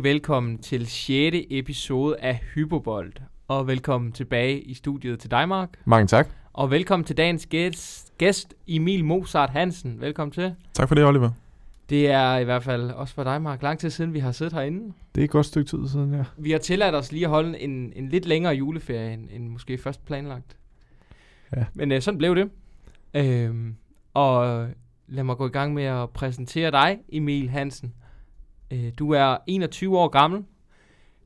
hjertelig velkommen til 6. episode af Hypobold. Og velkommen tilbage i studiet til dig, Mark. Mange tak. Og velkommen til dagens gæst, gæst Emil Mozart Hansen. Velkommen til. Tak for det, Oliver. Det er i hvert fald også for dig, Mark. Lang tid siden, vi har siddet herinde. Det er et godt stykke tid siden, ja. Vi har tilladt os lige at holde en, en lidt længere juleferie, end, end måske først planlagt. Ja. Men øh, sådan blev det. Øhm, og lad mig gå i gang med at præsentere dig, Emil Hansen. Øh, du er 21 år gammel.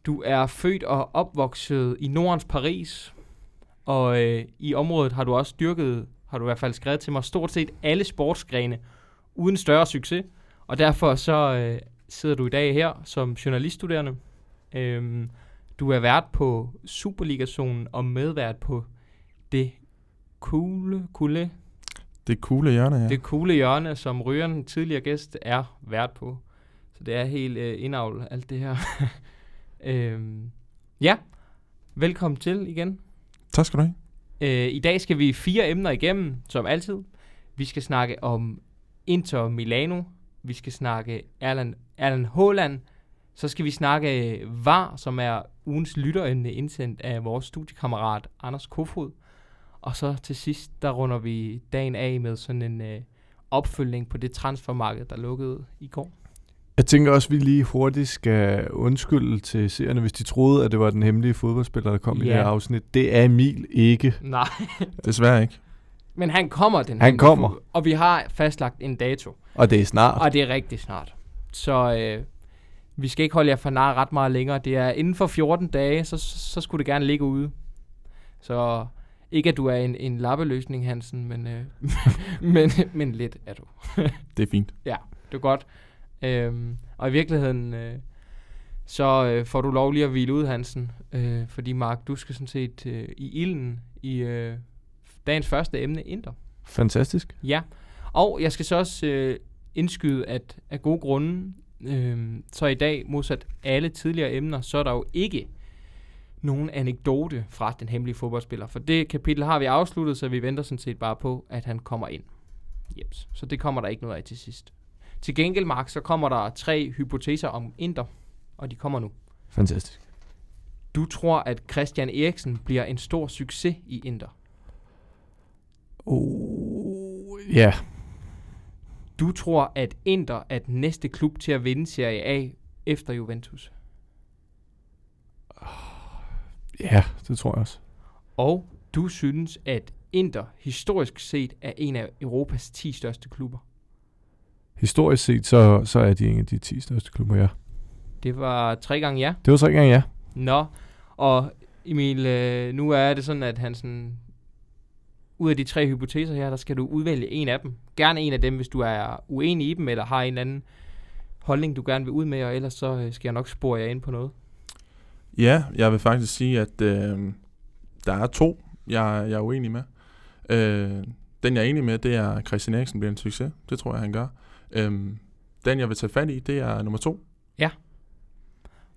Du er født og opvokset i Nordens Paris. Og øh, i området har du også dyrket, har du i hvert fald skrevet til mig, stort set alle sportsgrene uden større succes. Og derfor så øh, sidder du i dag her som journaliststuderende. Øhm, du er vært på Superligazonen og medvært på det coole, coole, Det coole hjørne, ja. det coole hjørne, som Røren tidligere gæst er vært på. Så det er helt øh, indavl, alt det her. øhm, ja, velkommen til igen. Tak skal du have. Øh, I dag skal vi fire emner igennem, som altid. Vi skal snakke om Inter Milano. Vi skal snakke Erland, Erland Haaland. Så skal vi snakke øh, VAR, som er ugens lytteremne indsendt af vores studiekammerat Anders Kofod. Og så til sidst, der runder vi dagen af med sådan en øh, opfølgning på det transfermarked, der lukkede i går. Jeg tænker også, at vi lige hurtigt skal undskylde til seerne, hvis de troede, at det var den hemmelige fodboldspiller, der kom i det Ja. her afsnit. Det er Emil ikke. Nej, Desværre ikke. men han kommer den Han kommer. uge, Og vi har fastlagt en dato. Og det er snart. Og det er rigtig snart. Så øh, vi skal ikke holde jer for nar ret meget længere. Det er inden for 14 dage, så, så skulle det gerne ligge ude. Så ikke at du er en, en lappeløsning, Hansen, men, øh, men, men lidt er du. Det er fint. Det er godt. Øhm, og i virkeligheden, øh, så øh, får du lov lige at hvile ud, Hansen. Øh, fordi Mark, du skal sådan set øh, i ilden i øh, dagens første emne, Inter. Fantastisk. Ja, og jeg skal så også øh, indskyde, at af gode grunde, øh, så i dag, modsat alle tidligere emner, så er der jo ikke nogen anekdote fra den hemmelige fodboldspiller. For det kapitel har vi afsluttet, så vi venter sådan set bare på, at han kommer ind. Jeps. Så det kommer der ikke noget af til sidst. Til gengæld, Mark, så kommer der tre hypoteser om Inter, og de kommer nu. Fantastisk. Du tror, at Christian Eriksen bliver en stor succes i Inter. Oh, ja. Du tror, at Inter er den næste klub til at vinde Serie A efter Juventus. Ja, det tror jeg også. Og du synes, at Inter historisk set er en af Europas 10 største klubber. Historisk set, så, så er de en af de 10 største klubber, ja. Det var tre gange ja. Det var ikke engang ja. Nå, og Emil, øh, nu er det sådan, at han sådan, ud af de tre hypoteser her, der skal du udvælge en af dem. Gerne en af dem, hvis du er uenig i dem, eller har en anden holdning, du gerne vil ud med, og ellers så øh, skal jeg nok spore jer ind på noget. Ja, jeg vil faktisk sige, at øh, der er to, jeg, jeg er uenig med. Øh, den, jeg er enig med, det er, at Christian Eriksen bliver en succes. Det tror jeg, han gør. Øh, den, jeg vil tage fat i, det er nummer to.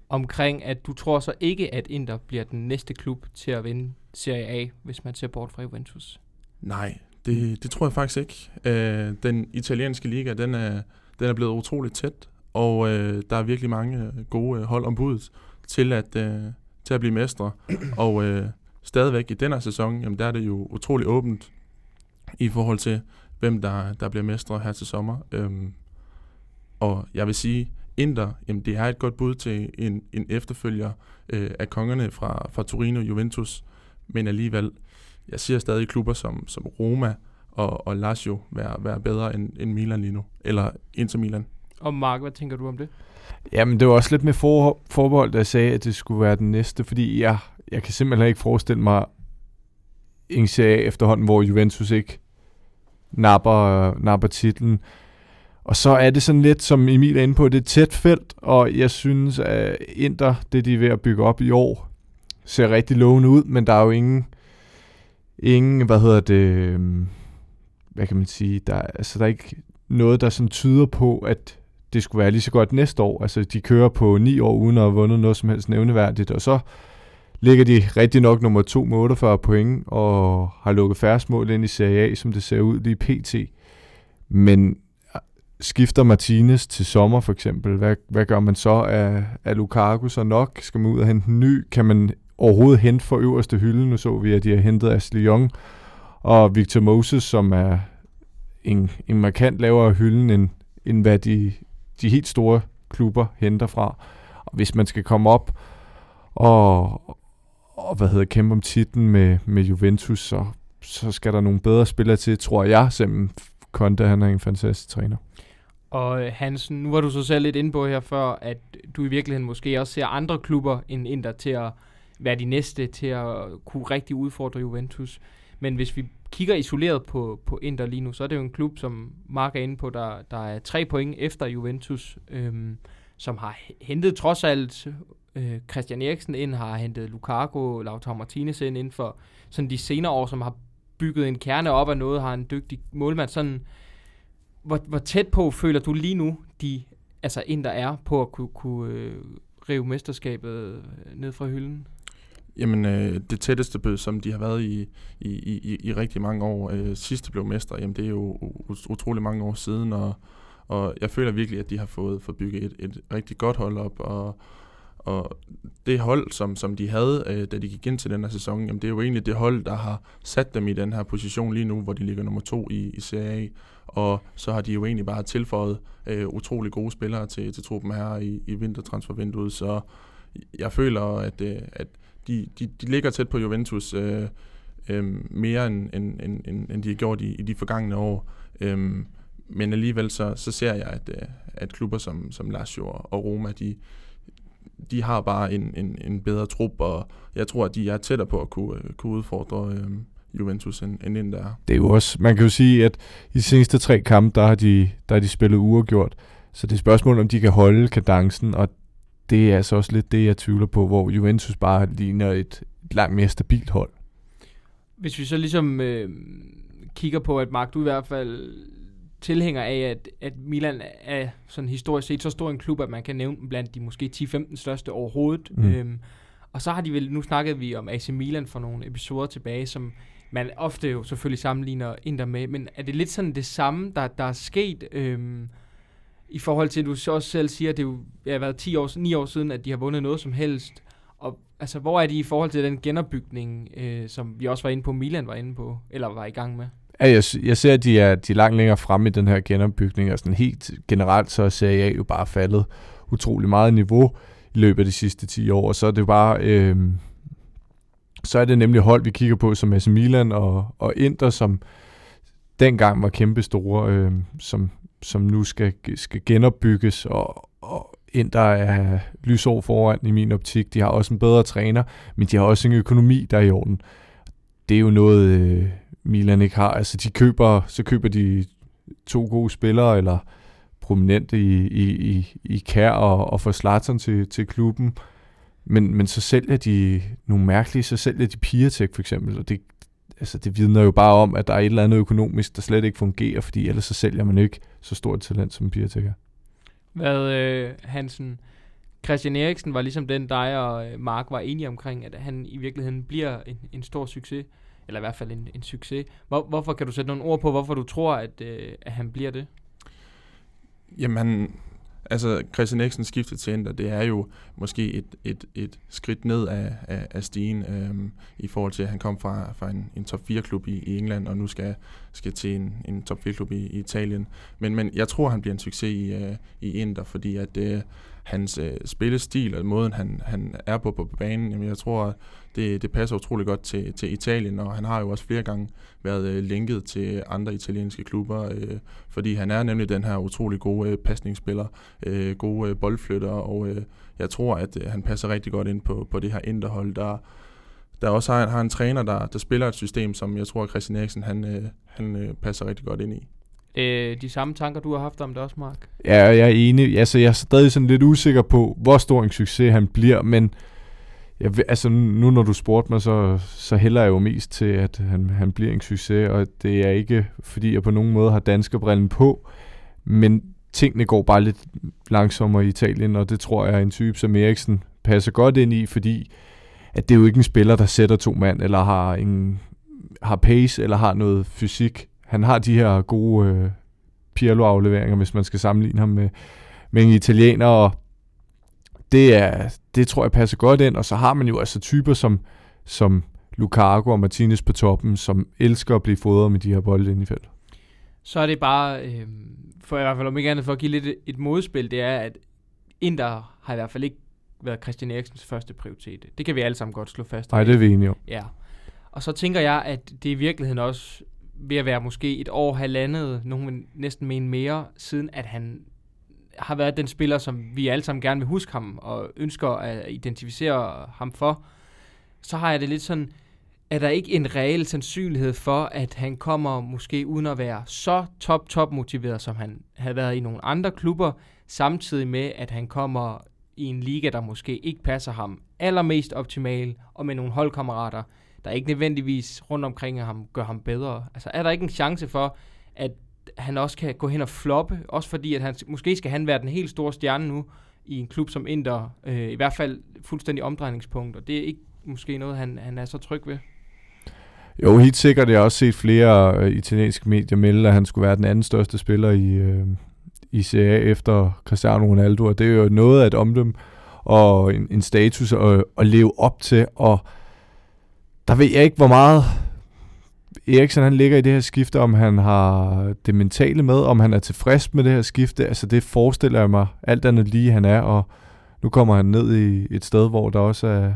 omkring, at du tror så ikke, at Inter bliver den næste klub til at vinde Serie A, hvis man ser bort fra Juventus. Nej, det, det tror jeg faktisk ikke. Øh, den italienske liga, den er, den er blevet utroligt tæt, og øh, der er virkelig mange øh, gode øh, hold om budet til at, øh, til at blive mestre. og øh, stadigvæk i den her sæson, jamen, der er det jo utroligt åbent i forhold til, hvem der, der bliver mestre her til sommer. Øhm, og jeg vil sige, Inter, jamen det er et godt bud til en, en efterfølger øh, af kongerne fra, fra Torino Juventus, men alligevel, jeg siger stadig klubber som, som Roma og, og Lazio være, være bedre end, end Milan lige nu, eller Inter Milan. Og Mark, hvad tænker du om det? Jamen, det var også lidt med for, forbehold, da jeg sagde, at det skulle være den næste, fordi jeg, jeg kan simpelthen ikke forestille mig en serie efterhånden, hvor Juventus ikke napper, napper titlen. Og så er det sådan lidt, som Emil er inde på, det er tæt felt, og jeg synes, at Inter, det de er ved at bygge op i år, ser rigtig lovende ud, men der er jo ingen, ingen hvad hedder det, øhm, hvad kan man sige, der, altså der er ikke noget, der sådan tyder på, at det skulle være lige så godt næste år. Altså, de kører på ni år uden at have vundet noget som helst nævneværdigt, og så ligger de rigtig nok nummer 2 med 48 point, og har lukket færre mål ind i Serie A, som det ser ud lige pt. Men skifter Martinez til sommer for eksempel, hvad, hvad gør man så? Er, er Lukaku så nok? Skal man ud og hente en ny? Kan man overhovedet hente for øverste hylde? Nu så vi, at de har hentet Ashley Young og Victor Moses, som er en, en markant lavere hylden, end, end hvad de, de helt store klubber henter fra. Og hvis man skal komme op og, og hvad hedder, kæmpe om titlen med, med Juventus, så, så skal der nogle bedre spillere til, tror jeg, simpelthen Conte, han er en fantastisk træner. Og øh, Hansen, nu var du så selv lidt inde på her før, at du i virkeligheden måske også ser andre klubber end Inter til at være de næste til at kunne rigtig udfordre Juventus. Men hvis vi kigger isoleret på, på Inter lige nu, så er det jo en klub, som Mark er inde på, der, der er tre point efter Juventus, øhm, som har hentet trods alt øh, Christian Eriksen ind, har hentet Lukaku, Lautaro Martinez ind inden for sådan de senere år, som har bygget en kerne op af noget, har en dygtig målmand. Sådan, hvor, hvor tæt på føler du lige nu, de altså ind der er på at kunne, kunne øh, rive mesterskabet øh, ned fra hylden? Jamen, øh, det tætteste som de har været i, i, i, i rigtig mange år, øh, sidste blev mester, jamen det er jo utrolig mange år siden, og, og jeg føler virkelig, at de har fået, fået bygget et, et rigtig godt hold op, og, og det hold, som, som de havde, øh, da de gik ind til den her sæson, jamen det er jo egentlig det hold, der har sat dem i den her position lige nu, hvor de ligger nummer to i, i Serie A. Og så har de jo egentlig bare tilføjet øh, utrolig gode spillere til, til truppen her i, i vintertransfervinduet. Så jeg føler, at, øh, at de, de, de ligger tæt på Juventus øh, øh, mere, end, end, end, end de har gjort i, i de forgangne år. Øh, men alligevel så, så ser jeg, at, øh, at klubber som, som Lazio og Roma, de, de har bare en, en, en bedre trup, og jeg tror, at de er tættere på at kunne, øh, kunne udfordre øh, Juventus, end, end end der er. Det er jo også, man kan jo sige, at i de seneste tre kampe, der har de, der har de spillet uafgjort, så det er spørgsmålet, om de kan holde kadencen, og det er altså også lidt det, jeg tvivler på, hvor Juventus bare ligner et, et langt mere stabilt hold. Hvis vi så ligesom øh, kigger på, at Mark, du i hvert fald tilhænger af, at, at Milan er sådan historisk set så stor en klub, at man kan nævne dem blandt de måske 10-15 største overhovedet. Mm. Øhm, og så har de vel, nu snakkede vi om AC Milan for nogle episoder tilbage, som man ofte jo selvfølgelig sammenligner Inter med, men er det lidt sådan det samme, der, der er sket øhm, i forhold til, at du så også selv siger, at det jo har været 10 år, 9 år siden, at de har vundet noget som helst, og altså, hvor er de i forhold til den genopbygning, øh, som vi også var inde på, Milan var inde på, eller var i gang med? Ja, jeg, jeg ser, at de er, de er langt længere fremme i den her genopbygning, og sådan helt generelt så er Serie A jo bare faldet utrolig meget niveau i løbet af de sidste 10 år, og så er det bare, øh, så er det nemlig hold, vi kigger på, som AC Milan og, og Inter, som dengang var kæmpe store, øh, som, som nu skal, skal genopbygges, og, og Inter er lysår foran i min optik. De har også en bedre træner, men de har også en økonomi, der er i orden. Det er jo noget, øh, Milan ikke har. Altså, de køber, så køber de to gode spillere, eller prominente i, i, i, i Kær og, og får Slatern til, til klubben. Men, men så sælger de nogle mærkelige, så sælger de Piatek for eksempel, og det, altså det vidner jo bare om, at der er et eller andet økonomisk, der slet ikke fungerer, fordi ellers så sælger man ikke så stort talent som Piatek er. Hvad, øh, Hansen, Christian Eriksen var ligesom den, dig og øh, Mark var enige omkring, at han i virkeligheden bliver en, en stor succes eller i hvert fald en, en succes. Hvor, hvorfor kan du sætte nogle ord på, hvorfor du tror, at, øh, at han bliver det? Jamen, altså Christian Eriksen skiftet til Inter, det er jo måske et, et, et skridt ned af, af, af stigen øhm, i forhold til, at han kom fra, fra en, en top 4-klub i, i England, og nu skal, skal til en, en top 4-klub i, i Italien. Men, men jeg tror, han bliver en succes i, øh, i Inter, fordi at øh, hans øh, spillestil og måden, han, han er på på banen, jamen jeg tror, det, det passer utrolig godt til, til Italien, og han har jo også flere gange været øh, linket til andre italienske klubber, øh, fordi han er nemlig den her utrolig gode øh, pasningsspiller, øh, gode øh, boldflytter, og øh, jeg tror, at øh, han passer rigtig godt ind på, på det her interhold, der, der også har, har en træner, der, der spiller et system, som jeg tror, at Christian Eriksen han, øh, han øh, passer rigtig godt ind i. Øh, de samme tanker, du har haft om det også, Mark? Ja, jeg er enig. Altså, jeg er stadig sådan lidt usikker på, hvor stor en succes han bliver, men jeg, altså nu når du spurgte mig, så, så hælder jeg jo mest til, at han, han bliver en succes, og det er ikke, fordi jeg på nogen måde har danskerbrillen på, men tingene går bare lidt langsommere i Italien, og det tror jeg, en type som Eriksen passer godt ind i, fordi at det er jo ikke en spiller, der sætter to mand, eller har, en, har pace, eller har noget fysik. Han har de her gode øh, Pirlo-afleveringer, hvis man skal sammenligne ham med, med en italiener, og det, er, det tror jeg passer godt ind, og så har man jo altså typer som, som Lukaku og Martinez på toppen, som elsker at blive fodret med de her bolde ind i feltet. Så er det bare, øh, for i hvert fald om ikke andet for at give lidt et, modspil, det er, at Inter har i hvert fald ikke været Christian Eriksens første prioritet. Det kan vi alle sammen godt slå fast. Nej, det er vi enige om. Ja. Og så tænker jeg, at det i virkeligheden også ved at være måske et år, halvandet, nogen vil næsten mene mere, siden at han har været den spiller, som vi alle sammen gerne vil huske ham, og ønsker at identificere ham for, så har jeg det lidt sådan, er der ikke en reel sandsynlighed for, at han kommer måske uden at være så top, top motiveret, som han havde været i nogle andre klubber, samtidig med, at han kommer i en liga, der måske ikke passer ham allermest optimal, og med nogle holdkammerater, der ikke nødvendigvis rundt omkring ham gør ham bedre. Altså er der ikke en chance for, at han også kan gå hen og floppe, også fordi at han måske skal han være den helt store stjerne nu i en klub som Inter, øh, i hvert fald fuldstændig omdrejningspunkt, og det er ikke måske noget, han, han er så tryg ved. Jo, helt sikkert. Jeg har også set flere øh, italienske medier melde, at han skulle være den anden største spiller i, øh, i Serie A efter Cristiano Ronaldo, og det er jo noget af et omdømme og en, en status at, at leve op til, og der ved jeg ikke, hvor meget Eriksen han ligger i det her skifte, om han har det mentale med, om han er tilfreds med det her skifte. Altså det forestiller jeg mig alt andet lige, han er, og nu kommer han ned i et sted, hvor der også er,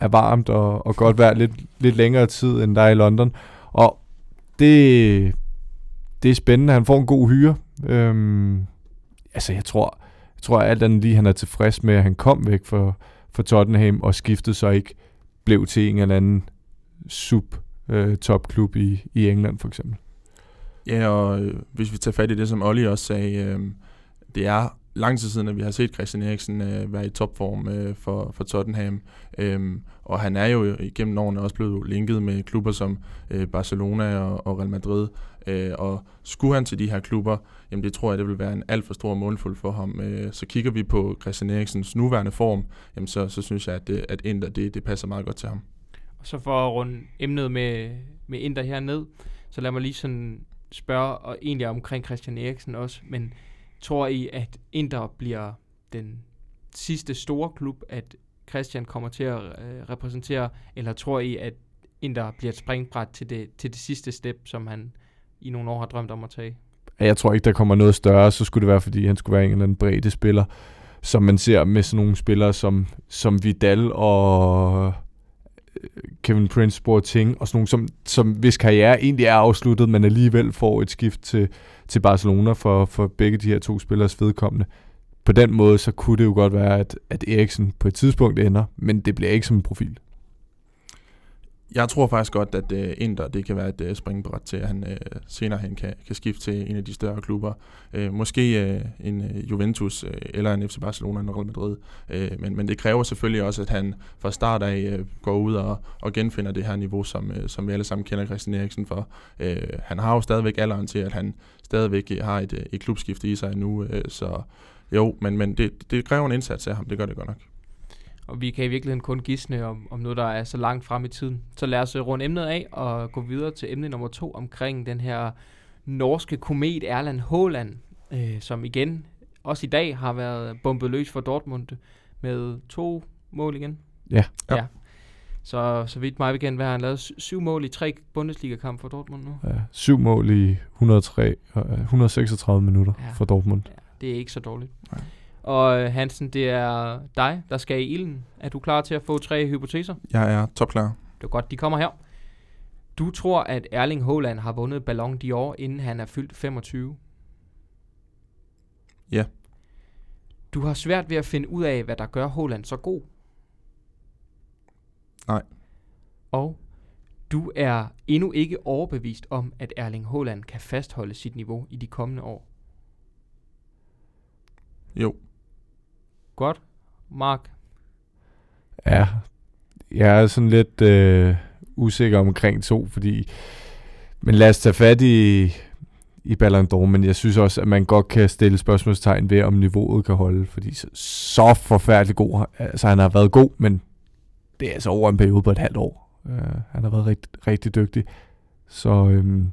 er varmt og, og godt vejr lidt, lidt længere tid, end der er i London. Og det, det er spændende. Han får en god hyre. Øhm, altså jeg tror, jeg tror alt andet lige, han er tilfreds med, at han kom væk fra, fra Tottenham og skiftede så ikke blev til en eller anden sub øh, topklub i, i England for eksempel. Ja, og øh, hvis vi tager fat i det, som Olli også sagde, øh, det er lang tid siden, at vi har set Christian Eriksen øh, være i topform øh, for, for Tottenham. Øhm, og han er jo igennem årene også blevet linket med klubber som øh, Barcelona og, og Real Madrid. Øh, og skulle han til de her klubber, jamen det tror jeg, det vil være en alt for stor målfuld for ham. Øh, så kigger vi på Christian Eriksens nuværende form, jamen så, så synes jeg, at, det, at Inter, det, det passer meget godt til ham. Og så for at runde emnet med, med Inter herned, så lad mig lige sådan spørge, og egentlig omkring Christian Eriksen også, men tror I, at Inter bliver den sidste store klub, at Christian kommer til at øh, repræsentere, eller tror I, at Inter bliver et springbræt til det, til det sidste step, som han i nogle år har drømt om at tage? Jeg tror ikke, der kommer noget større. Så skulle det være, fordi han skulle være en eller anden bredde spiller, som man ser med sådan nogle spillere som, som Vidal og øh, Kevin Prince Boateng, og sådan nogle, som, som hvis karriere egentlig er afsluttet, men alligevel får et skift til, til Barcelona for, for begge de her to spillers vedkommende. På den måde, så kunne det jo godt være, at, at Eriksen på et tidspunkt ender, men det bliver ikke som en profil. Jeg tror faktisk godt, at øh, uh, Inter det kan være et uh, springbræt til, at han uh, senere hen kan, kan skifte til en af de større klubber. Uh, måske uh, en uh, Juventus uh, eller en FC Barcelona eller Real Madrid. Uh, men, men det kræver selvfølgelig også, at han fra start af uh, går ud og, og genfinder det her niveau, som, uh, som vi alle sammen kender Christian Eriksen for. Uh, han har jo stadigvæk alderen til, at han stadigvæk har et, et klubskifte i sig nu. Uh, så jo, men, men det, det kræver en indsats af ham. Det gør det godt nok og vi kan i virkeligheden kun gisne om, om noget, der er så langt frem i tiden. Så lad os øh, runde emnet af og gå videre til emne nummer to omkring den her norske komet Erland Haaland, øh, som igen også i dag har været bombet løs for Dortmund med to mål igen. Ja. ja. ja. Så, så vidt mig bekendt, hvad har han lavet? Syv mål i tre Bundesliga-kampe for Dortmund nu? Ja, syv mål i 103, 136 øh, minutter ja. for Dortmund. Ja, det er ikke så dårligt. Nej. Og øh, Hansen, det er dig, der skal i ilden. Er du klar til at få tre hypoteser? Jeg er topklar. Det er godt, de kommer her. Du tror, at Erling Haaland har vundet Ballon d'Or, inden han er fyldt 25? Ja. Du har svært ved at finde ud af, hvad der gør Haaland så god? Nej. Og du er endnu ikke overbevist om, at Erling Haaland kan fastholde sit niveau i de kommende år? Jo. Godt. Mark? Ja, jeg er sådan lidt øh, usikker omkring to, fordi... Men lad os tage fat i, i Ballon d'Or, men jeg synes også, at man godt kan stille spørgsmålstegn ved, om niveauet kan holde, fordi så, så forfærdeligt god. Altså, han har været god, men det er altså over en periode på et halvt år. Uh, han har været rigtig, rigtig dygtig. Så øhm,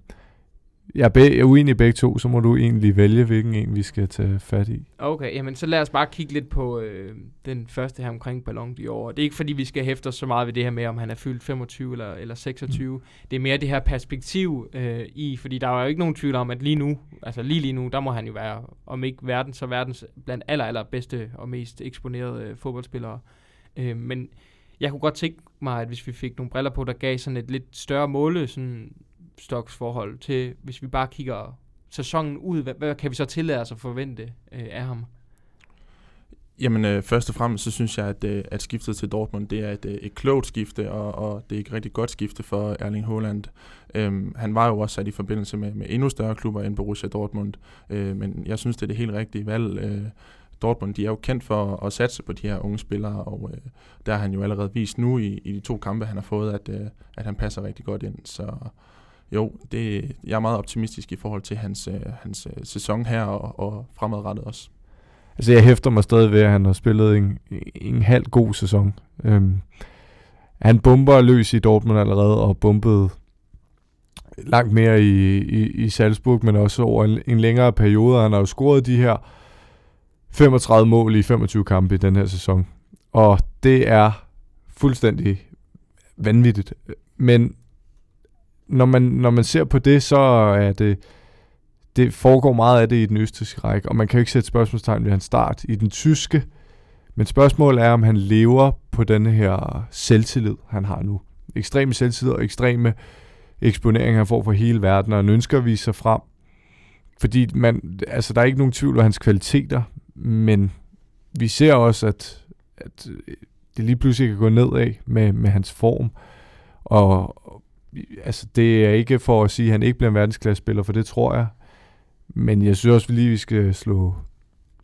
jeg er, uenig i begge to, så må du egentlig vælge, hvilken en vi skal tage fat i. Okay, jamen så lad os bare kigge lidt på øh, den første her omkring Ballon d'Or. Det er ikke fordi, vi skal hæfte os så meget ved det her med, om han er fyldt 25 eller, eller 26. Mm. Det er mere det her perspektiv øh, i, fordi der er jo ikke nogen tvivl om, at lige nu, altså lige lige nu, der må han jo være, om ikke verden, så verdens blandt aller, aller bedste og mest eksponerede øh, fodboldspillere. Øh, men jeg kunne godt tænke mig, at hvis vi fik nogle briller på, der gav sådan et lidt større måle, sådan stoksforhold til, hvis vi bare kigger sæsonen ud, hvad, hvad kan vi så tillade os at forvente øh, af ham? Jamen, øh, først og fremmest, så synes jeg, at, øh, at skiftet til Dortmund, det er et, øh, et klogt skifte, og, og det er et rigtig godt skifte for Erling Haaland. Øhm, han var jo også sat i forbindelse med, med endnu større klubber end Borussia Dortmund, øh, men jeg synes, det er det helt rigtige valg. Øh, Dortmund, de er jo kendt for at, at satse på de her unge spillere, og øh, der har han jo allerede vist nu i, i de to kampe, han har fået, at, øh, at han passer rigtig godt ind. Så jo, det, jeg er meget optimistisk i forhold til hans, øh, hans øh, sæson her og, og fremadrettet også. Altså jeg hæfter mig stadig ved, at han har spillet en, en halv god sæson. Øhm, han bomber løs i Dortmund allerede, og bombede langt mere i, i, i Salzburg, men også over en, en længere periode. Han har jo scoret de her 35 mål i 25 kampe i den her sæson. Og det er fuldstændig vanvittigt. Men når man, når man ser på det, så er det, det foregår meget af det i den østrigske række, og man kan jo ikke sætte spørgsmålstegn ved hans start i den tyske. Men spørgsmålet er, om han lever på den her selvtillid, han har nu. Ekstreme selvtillid og ekstreme eksponering, han får for hele verden, og han ønsker at vise sig frem. Fordi man, altså, der er ikke nogen tvivl om hans kvaliteter, men vi ser også, at, at det lige pludselig kan gå nedad med, med hans form. Og altså, det er ikke for at sige, at han ikke bliver en verdensklassespiller, for det tror jeg. Men jeg synes også, at vi lige skal slå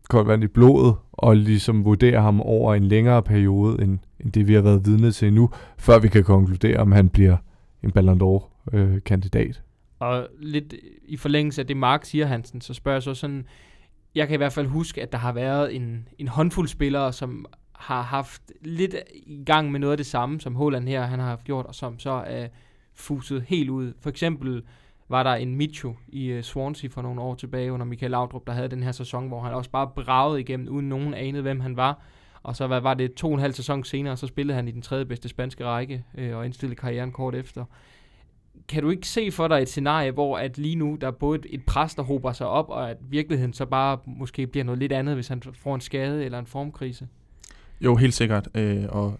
koldt vand i blodet, og ligesom vurdere ham over en længere periode, end, end det vi har været vidne til nu, før vi kan konkludere, om han bliver en Ballon d'Or-kandidat. Øh, og lidt i forlængelse af det, Mark siger, Hansen, så spørger jeg så sådan, jeg kan i hvert fald huske, at der har været en, en håndfuld spillere, som har haft lidt i gang med noget af det samme, som Holland her han har haft gjort, og som så er fuset helt ud. For eksempel var der en Micho i uh, Swansea for nogle år tilbage under Michael Laudrup, der havde den her sæson, hvor han også bare bragede igennem, uden nogen anede, hvem han var. Og så hvad var det to og en halv sæson senere, så spillede han i den tredje bedste spanske række øh, og indstillede karrieren kort efter kan du ikke se for dig et scenarie, hvor at lige nu der er både et, et pres, der hober sig op, og at virkeligheden så bare måske bliver noget lidt andet, hvis han får en skade eller en formkrise? Jo, helt sikkert. Øh, og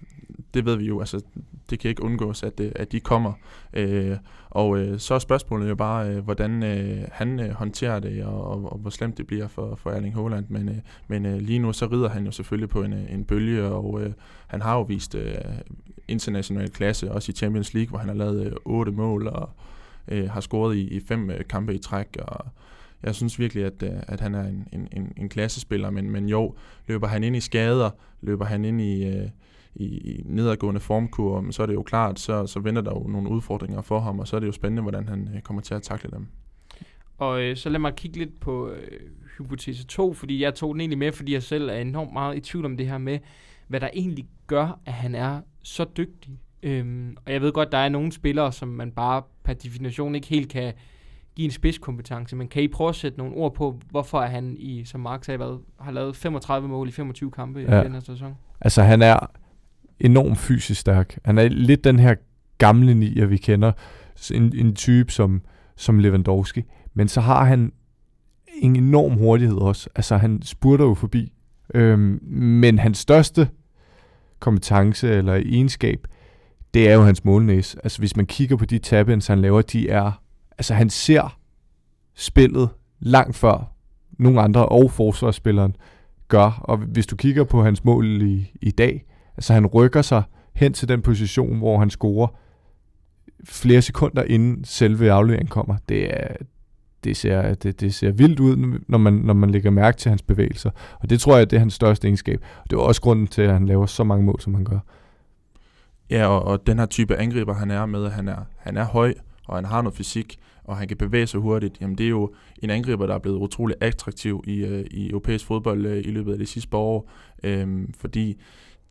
det ved vi jo, altså det kan ikke undgås, at, øh, at de kommer. Øh, og øh, så er spørgsmålet jo bare, øh, hvordan øh, han øh, håndterer det, og, og, og hvor slemt det bliver for, for Erling Haaland. Men, øh, men øh, lige nu så rider han jo selvfølgelig på en, øh, en bølge, og øh, han har jo vist øh, international klasse, også i Champions League, hvor han har lavet øh, otte mål og øh, har scoret i, i fem øh, kampe i træk. Og jeg synes virkelig, at, øh, at han er en, en, en, en klassespiller, men, men jo, løber han ind i skader, løber han ind i... Øh, i, i nedadgående formkurve, så er det jo klart, så, så venter der jo nogle udfordringer for ham, og så er det jo spændende, hvordan han øh, kommer til at takle dem. Og øh, så lad mig kigge lidt på øh, hypotese 2, fordi jeg tog den egentlig med, fordi jeg selv er enormt meget i tvivl om det her med, hvad der egentlig gør, at han er så dygtig. Øhm, og jeg ved godt, der er nogle spillere, som man bare per definition ikke helt kan give en spidskompetence, men kan I prøve at sætte nogle ord på, hvorfor er han i, som Mark sagde, hvad, har lavet 35 mål i 25 kampe ja. i den her sæson? Altså han er enormt fysisk stærk. Han er lidt den her gamle nier, vi kender. En, en type som, som Lewandowski. Men så har han en enorm hurtighed også. Altså han spurter jo forbi. Øhm, men hans største kompetence eller egenskab, det er jo hans målnæs. Altså hvis man kigger på de tab han laver, de er... Altså han ser spillet langt før nogle andre og forsvarsspilleren gør. Og hvis du kigger på hans mål i, i dag, Altså han rykker sig hen til den position, hvor han scorer flere sekunder inden selve afleveringen kommer. Det, er, det, ser, det, det ser vildt ud, når man, når man lægger mærke til hans bevægelser. Og det tror jeg, det er hans største egenskab. Det er også grunden til, at han laver så mange mål, som han gør. Ja, og, og den her type angriber, han er med, at han er, han er høj, og han har noget fysik, og han kan bevæge sig hurtigt, jamen det er jo en angriber, der er blevet utrolig attraktiv i, øh, i europæisk fodbold øh, i løbet af de sidste par år, øh, fordi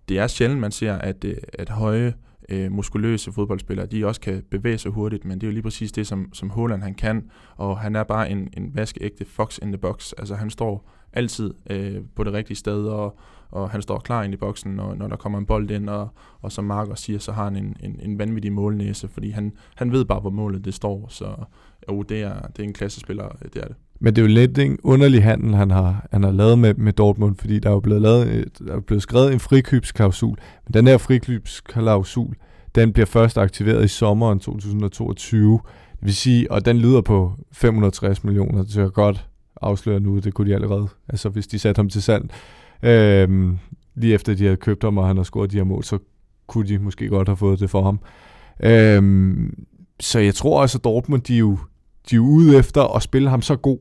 det er sjældent, man ser, at, øh, at høje, øh, muskuløse fodboldspillere, de også kan bevæge sig hurtigt, men det er jo lige præcis det, som, som Holland han kan, og han er bare en, en vaskeægte fox in the box. Altså han står altid øh, på det rigtige sted, og, og han står klar ind i boksen, når, når der kommer en bold ind, og, og som Mark siger, så har han en, en, en vanvittig målnæse, fordi han, han ved bare, hvor målet det står, så jo, det er, det er en klassespiller, det er det. Men det er jo lidt en underlig handel, han har, han har lavet med, med Dortmund, fordi der er jo blevet, lavet, der er blevet skrevet en frikøbsklausul. Men den her frikøbsklausul, den bliver først aktiveret i sommeren 2022. Det vil sige, og den lyder på 560 millioner, det er godt afsløre nu, det kunne de allerede. Altså hvis de satte ham til salg, øhm, lige efter de havde købt ham, og han har scoret de her mål, så kunne de måske godt have fået det for ham. Øhm, så jeg tror også, at Dortmund, de er jo, de er ude efter at spille ham så god,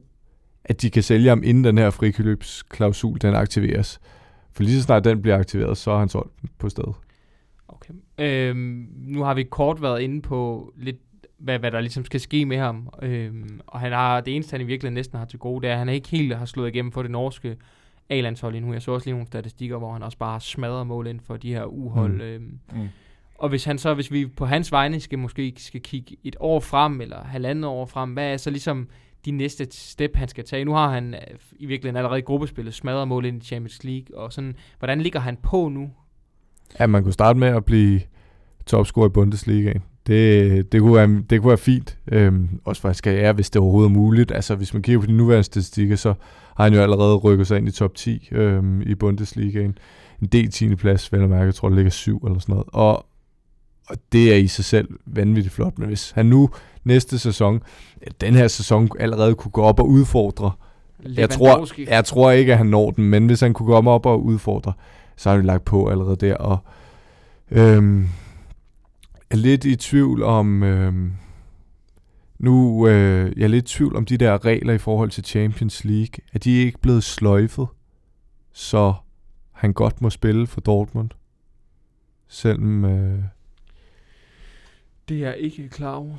at de kan sælge ham, inden den her frikøbsklausul, den aktiveres. For lige så snart den bliver aktiveret, så er han solgt på stedet. Okay. Øhm, nu har vi kort været inde på lidt, hvad, hvad der ligesom skal ske med ham. Øhm, og han har, det eneste, han i virkeligheden næsten har til gode, det er, at han ikke helt har slået igennem for det norske A-landshold endnu. Jeg så også lige nogle statistikker, hvor han også bare smadrer mål ind for de her uhold. Mm. Øhm, mm. Og hvis han så, hvis vi på hans vegne skal måske skal kigge et år frem, eller halvandet år frem, hvad er så ligesom de næste step, han skal tage? Nu har han øh, i virkeligheden allerede gruppespillet smadret mål ind i Champions League, og sådan, hvordan ligger han på nu? Ja, man kunne starte med at blive topscorer i Bundesligaen. Det, det, kunne være, det kunne være fint. Øhm, også skal ære, hvis det overhovedet er muligt. Altså, hvis man kigger på de nuværende statistikker, så har han jo allerede rykket sig ind i top 10 øhm, i Bundesligaen. En del 10. plads, vel at mærke, jeg tror, det ligger 7 eller sådan noget. Og, og det er i sig selv vanvittigt flot. Men hvis han nu næste sæson, den her sæson allerede kunne gå op og udfordre, jeg tror, jeg tror ikke, at han når den, men hvis han kunne komme op og udfordre, så har vi lagt på allerede der. Og øhm, er lidt i tvivl om... Øhm, nu øh, jeg er lidt i tvivl om de der regler i forhold til Champions League. Er de ikke blevet sløjfet, så han godt må spille for Dortmund? Selvom... Øh, det er jeg ikke klar over.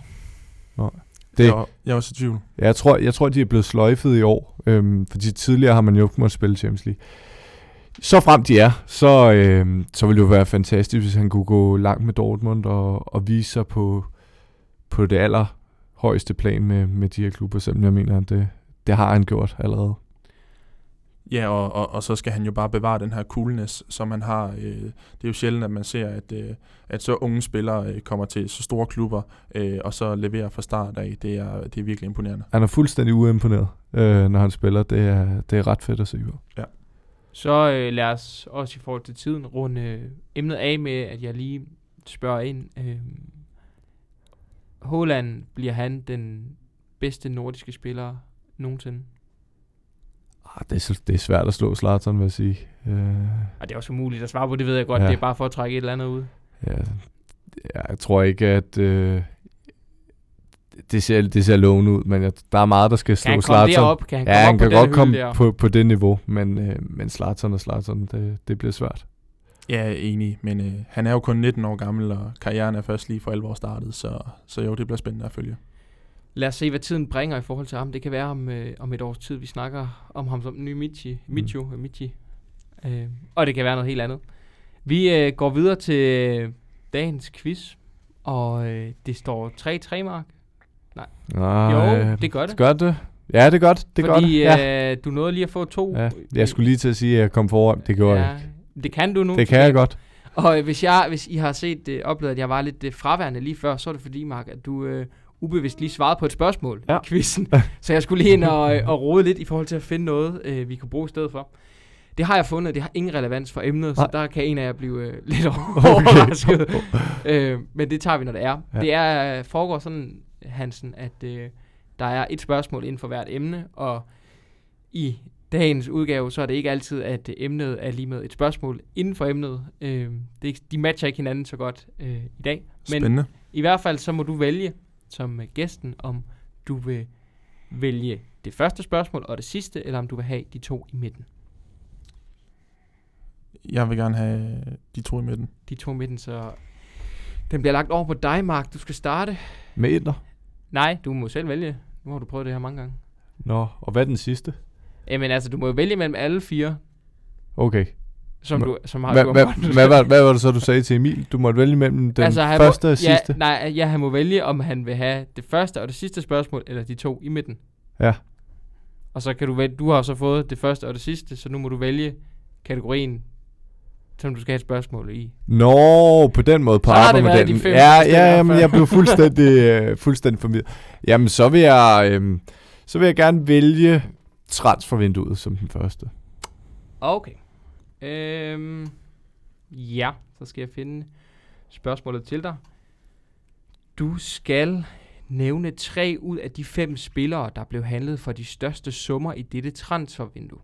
Nej. Det, jeg, jeg er også i tvivl. Jeg tror, jeg tror, de er blevet sløjfet i år. Øhm, fordi tidligere har man jo ikke måttet spille Champions League. Så frem de er, så, øh, så ville det jo være fantastisk, hvis han kunne gå langt med Dortmund og, og vise sig på, på det allerhøjeste plan med, med de her klubber, selvom jeg mener, at det, det har han gjort allerede. Ja, og, og, og så skal han jo bare bevare den her coolness, som han har. Øh, det er jo sjældent, at man ser, at, øh, at så unge spillere øh, kommer til så store klubber, øh, og så leverer fra start af. Det er, det er virkelig imponerende. Han er fuldstændig uimponeret, øh, når han spiller. Det er, det er ret fedt at se på. Ja. Så øh, lad os også i forhold til tiden runde øh, emnet af med, at jeg lige spørger ind. Øh, Holland, bliver han den bedste nordiske spiller nogensinde? Ah, det, er, det er svært at slå Zlatan, vil jeg sige. Uh, ah, det er også umuligt at svare på, det ved jeg godt. Ja. Det er bare for at trække et eller andet ud. Ja, jeg tror ikke, at... Uh, det ser, det ser lovende ud, men jeg, der er meget, der skal slå Zlatan. Kan han komme Kan han ja, komme han op kan godt komme på, på det niveau, men, uh, men Zlatan og Zlatan, det, det bliver svært. Ja, enig, men uh, han er jo kun 19 år gammel, og karrieren er først lige for alvor startet, så, så jo, det bliver spændende at følge. Lad os se, hvad tiden bringer i forhold til ham. Det kan være om, øh, om et års tid, vi snakker om ham som ny Michi. Michu, mm. Michi. Øh, og det kan være noget helt andet. Vi øh, går videre til dagens quiz, og øh, det står 3-3, Mark. Nej. Nej. Jo, det gør det. Gør det? Ja, det er godt. Det er Fordi godt. Ja. Øh, du nåede lige at få to. Ja. Jeg skulle lige til at sige, at jeg kom foran. Det gjorde ja, jeg ikke. Det kan du nu. Det kan jeg godt. Og øh, hvis, jeg, hvis I har set øh, oplevet, at jeg var lidt øh, fraværende lige før, så er det fordi, Mark, at du øh, ubevidst lige svarede på et spørgsmål ja. i quizzen. så jeg skulle lige ind og, øh, og rode lidt i forhold til at finde noget, øh, vi kunne bruge stedet for. Det har jeg fundet, det har ingen relevans for emnet, Nej. så der kan en af jer blive øh, lidt overrasket. Okay. øh, men det tager vi, når det er. Ja. Det er øh, foregår sådan, Hansen, at øh, der er et spørgsmål inden for hvert emne, og i dagens udgave, så er det ikke altid, at emnet er lige med et spørgsmål inden for emnet. Øh, det, de matcher ikke hinanden så godt øh, i dag. Men Spændende. i hvert fald, så må du vælge som gæsten, om du vil vælge det første spørgsmål og det sidste, eller om du vil have de to i midten. Jeg vil gerne have de to i midten. De to i midten, så den bliver lagt over på dig, Mark. Du skal starte. Med etter? Nej, du må selv vælge. Nu har du prøvet det her mange gange. Nå, og hvad er den sidste? Jamen altså, du må jo vælge mellem alle fire. Okay. som, Hva- du, som har Hvad, du hvad, hvad, var, hvad var det så, du sagde til Emil? Du måtte vælge mellem den altså, første må, og sidste? Ja, nej, ja, han må vælge, om han vil have det første og det sidste spørgsmål, eller de to i midten. Ja. Og så kan du vælge, du har så fået det første og det sidste, så nu må du vælge kategorien, som du skal have et spørgsmål i. Nå, på den måde på Så arbejdsmodellen. de Ja, ja, jamen, jeg blev fuldstændig, øh, fuldstændig forvirret. Jamen, så vil jeg, øh, så vil jeg gerne vælge transfervinduet som den første. Okay. Øhm, ja, så skal jeg finde spørgsmålet til dig. Du skal nævne tre ud af de fem spillere, der blev handlet for de største summer i dette transfervindue.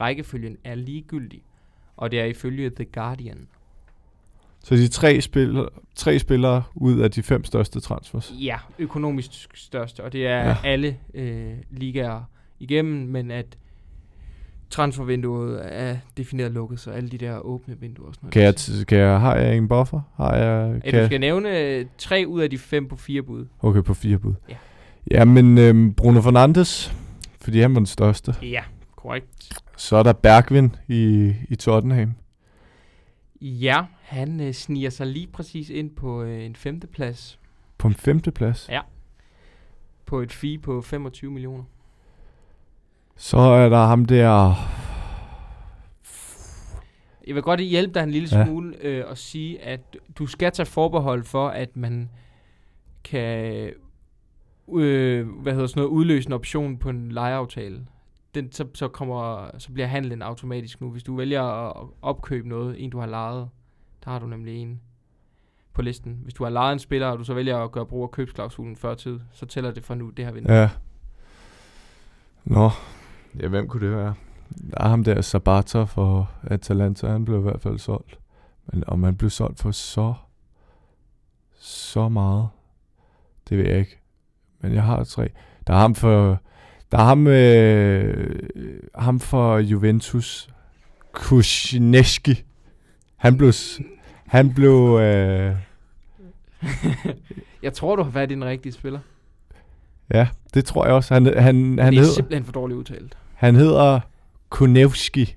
Rækkefølgen er ligegyldig, og det er ifølge The Guardian. Så de tre, spil, tre spillere ud af de fem største transfers. Ja, økonomisk største, og det er Ja. ja. alle øh, ligaer igennem, men at transfervinduet er defineret lukket, så alle de der åbne vinduer og sådan noget. Kan jeg, t- kan jeg, har jeg en buffer? Har jeg, Ja, kan du jeg, skal nævne øh, tre ud af de fem på fire bud. okay, på fire bud. Ja. Jamen, øh, Bruno Fernandes, fordi han var den største. Ja, korrekt. Så er der Bergvin i, i Tottenham. Ja, han øh, sniger sig lige præcis ind på øh, en femteplads På en femte plads. Ja. på et fee på 25 millioner. Så er der ham der... Jeg vil godt hjælpe dig en lille Ja. smule øh, og sige, at du skal tage forbehold for, at man kan øh, hvad hedder sådan noget, udløse en option på en lejeaftale. Den, så, så, kommer, så bliver handlen automatisk nu. Hvis du vælger at opkøbe noget, en du har lejet, der har du nemlig en på listen. Hvis du har lejet en spiller, og du så vælger at gøre brug af købsklausulen før tid, så tæller det fra nu, det her vindue. Ja. Nå. Ja, hvem kunne det være? Der er ham der Sabata for Atalanta, han blev i hvert fald solgt. Men om han blev solgt for så, så meget, det ved jeg ikke. Men jeg har tre. Der er ham for, der er ham, øh, ham for Juventus, Kushneski. Han blev, han blev, øh, Jeg tror, du har fat i den rigtige spiller. ja, det tror jeg også. Han, han, han, det er hedder, simpelthen for dårligt udtalt. han hedder Kunevski.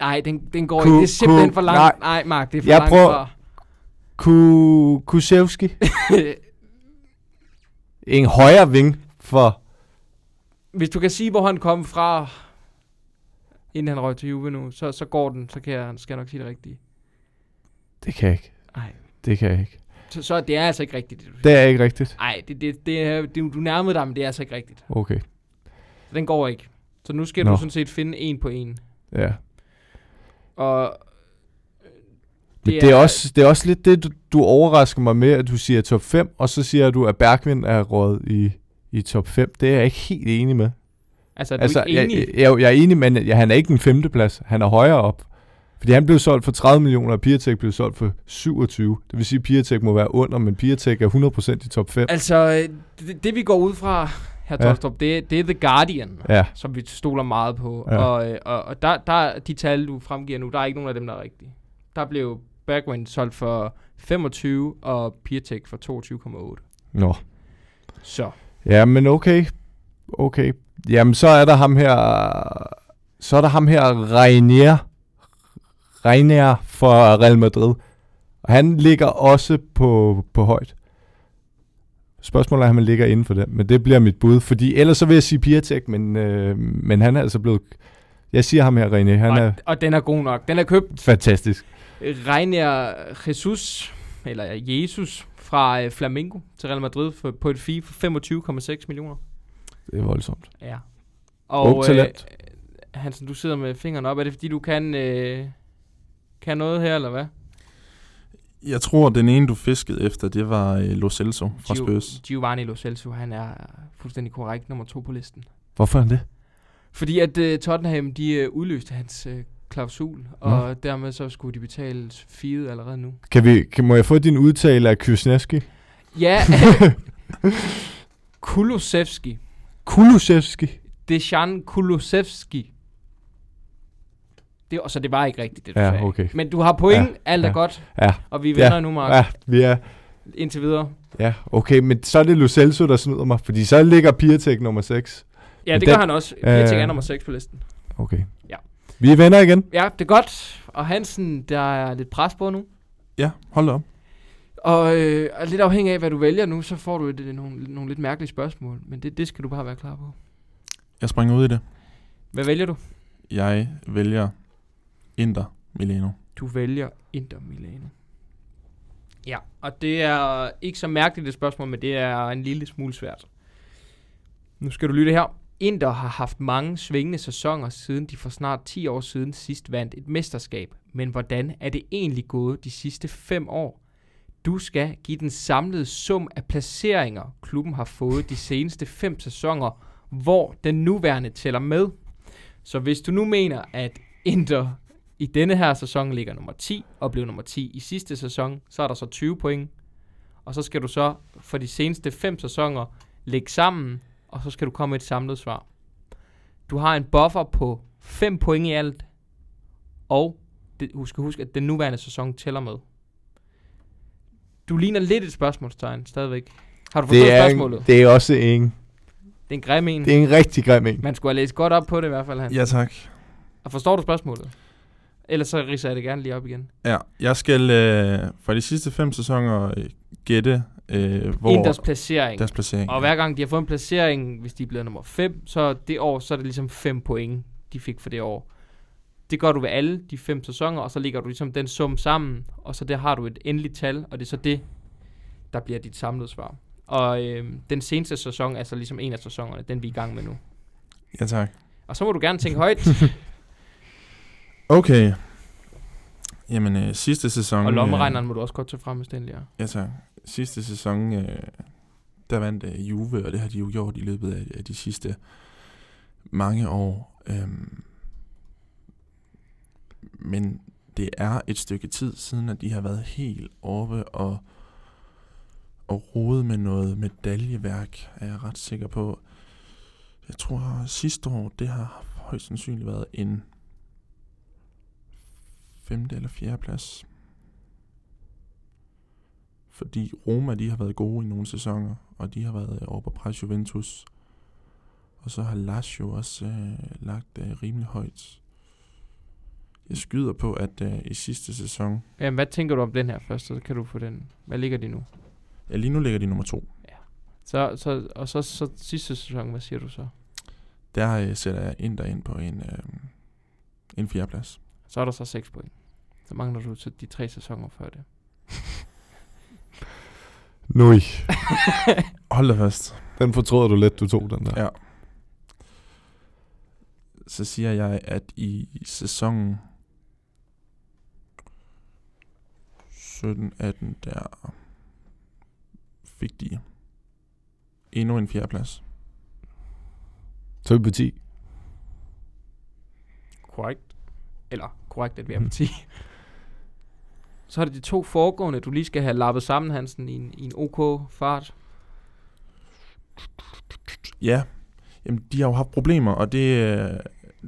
Nej, den, den går Ku- ikke. Det er simpelthen ku- for langt. nej. Nej, Mark, det er for Jeg langt prøver- fra. Ku, Kusevski. en højre ving for... Hvis du kan sige, hvor han kom fra, inden han røg til Juve nu, så, så går den. Så kan jeg, skal jeg nok sige det rigtige. Det kan jeg ikke. Nej. Det kan jeg ikke. Så, så det er altså ikke rigtigt, det du. Det er ikke rigtigt. Nej, det, det, det er, det, du nærmede dig, men det er altså ikke rigtigt. Okay. Så den går ikke. Så nu skal Nå. du sådan set finde en på en. Ja. Og Men det er, også, det er også lidt det, du, du overrasker mig med, at du siger top 5, og så siger du, at Bergvin er råd i, i top 5. Det er jeg ikke helt enig med. Altså, er du Altså, ikke jeg, enig? jeg, jeg er enig, men jeg, han er ikke den femte plads. Han er højere op. Fordi han blev solgt for 30 millioner, og Piatek blev solgt for 27. Det vil sige, at Piatek må være under, men Piatek er 100% i top 5. Altså, øh, det, det vi går ud fra, her Ja. Tolstrup, det, det er The Guardian, Ja. som vi stoler meget på. Ja. Og, øh, og, og der, der, de tal, du fremgiver nu, der er ikke nogen af dem, der er rigtige. Der blev Bergwijn solgt for 25, og Piatek for 22,8. Nå. Så, Ja, men okay. Okay. Jamen, så er der ham her... Så er der ham her, Reinier. Reinier for Real Madrid. Og han ligger også på, på højt. Spørgsmålet er, om han ligger inden for den. Men det bliver mit bud. Fordi ellers så vil jeg sige Piatek, men, øh, men han er altså blevet... Jeg siger ham her, Reinier. Han og, er og den er god nok. Den er købt fantastisk. Reiner Jesus, eller Jesus, fra øh, Flamengo til Real Madrid for, på et fee for 25,6 millioner. Det er voldsomt. Ja. Ung Og talent. Øh, Hansen, du sidder med fingrene op. Er det fordi, du kan, øh, kan noget her, eller hvad? Jeg tror, den ene, du fiskede efter, det var øh, Lo Celso fra Gio- Spurs. Giovanni Lo Celso, han er fuldstændig korrekt nummer to på listen. Hvorfor er han det? Fordi at uh, Tottenham, de uh, udløste hans uh, klausul, og dermed så skulle de betale fiet allerede nu. Kan vi, kan, må jeg få din udtale af Kysneski? Ja, Kulusevski. Kulusevski. Dejan Kulusevski. Det, og så det var ikke rigtigt, det du Ja, sagde. okay. Men du har point, Ja, alt er ja. godt, Ja, og vi vinder Ja, nu, Mark, ja, vi er... indtil videre. Ja, okay, men så er det Lo Celso, der snyder mig, fordi så ligger Piatek nummer 6. Ja, Men det den- gør han også. Piatek øh, er nummer 6 på listen. Okay. Vi er venner igen. Ja, det er godt. Og Hansen, der er lidt pres på nu. Ja, hold da op. Og øh, og lidt afhængig af, hvad du vælger nu, så får du et, et, nogle, nogle lidt mærkelige spørgsmål. Men det, det skal du bare være klar på. Jeg springer ud i det. Hvad vælger du? Jeg vælger Inter Milano. Du vælger Inter Milano. Ja, og det er ikke så mærkeligt et spørgsmål, men det er en lille smule svært. Nu skal du lytte her. Inter har haft mange svingende sæsoner, siden de for snart 10 år siden sidst vandt et mesterskab. Men hvordan er det egentlig gået de sidste 5 år? Du skal give den samlede sum af placeringer, klubben har fået de seneste 5 sæsoner, hvor den nuværende tæller med. Så hvis du nu mener, at Inter i denne her sæson ligger nummer 10 og blev nummer 10 i sidste sæson, så er der så 20 point. Og så skal du så for de seneste 5 sæsoner lægge sammen, og så skal du komme med et samlet svar. Du har en buffer på 5 point i alt, og det, husk husk, at den nuværende sæson tæller med. Du ligner lidt et spørgsmålstegn stadigvæk. Har du forstået Det er, spørgsmålet? en, det er også en, det er en grim en. det er en rigtig grim en. Man skulle have læst godt op på det i hvert fald, Hans. Ja, tak. Og forstår du spørgsmålet? Ellers så ridser jeg det gerne lige op igen. Ja, jeg skal øh, for de sidste fem sæsoner øh, gætte, øh, hvor Inders placering. deres placering Og er. hver gang de har fået en placering, hvis de er blevet nummer 5, så det år, så er det ligesom 5 point, de fik for det år. Det gør du ved alle de fem sæsoner, og så lægger du ligesom den sum sammen, og så der har du et endeligt tal, og det er så det, der bliver dit samlede svar. Og øh, den seneste sæson er så ligesom en af sæsonerne, den vi er i gang med nu. Ja, tak. Og så må du gerne tænke højt, Okay. Jamen, øh, sidste sæson... og lommeregneren må du også godt tage frem, hvis lige er. Ja, tak. Sidste sæson, øh, der vandt øh, Juve, og det har de jo gjort i løbet af, af de sidste mange år. Øhm, men det er et stykke tid siden, at de har været helt oppe og, og rode med noget medaljeværk, er jeg ret sikker på. Jeg tror, sidste år, det har højst sandsynligt været en femte eller fjerde plads. Fordi Roma, de har været gode i nogle sæsoner, og de har været øh, oppe på pres Juventus. Og så har Lazio også øh, lagt øh, rimelig højt. Jeg skyder på, at øh, i sidste sæson, Jamen, hvad tænker du om den her først, så kan du få den. Hvad ligger de nu? ja lige nu ligger de nummer to. Så, så, og så, så sidste sæson, hvad siger du så? Der øh, sætter jeg ind der ind på en, øh, en fjerdeplads. Så er der så 6 point. Så mangler du så de tre sæsoner før det. Nui. Hold da fast. Den fortryder du lidt, du tog den der. Ja. Så siger jeg, at i sæsonen 17-18, der fik de endnu en fjerdeplads. Så er vi på 10. Korrekt. Eller korrekt, at vi er på 10. så er det de to foregående, du lige skal have lappet sammen, Hansen, i en, i en OK fart. Ja, Jamen, de har jo haft problemer, og det, øh,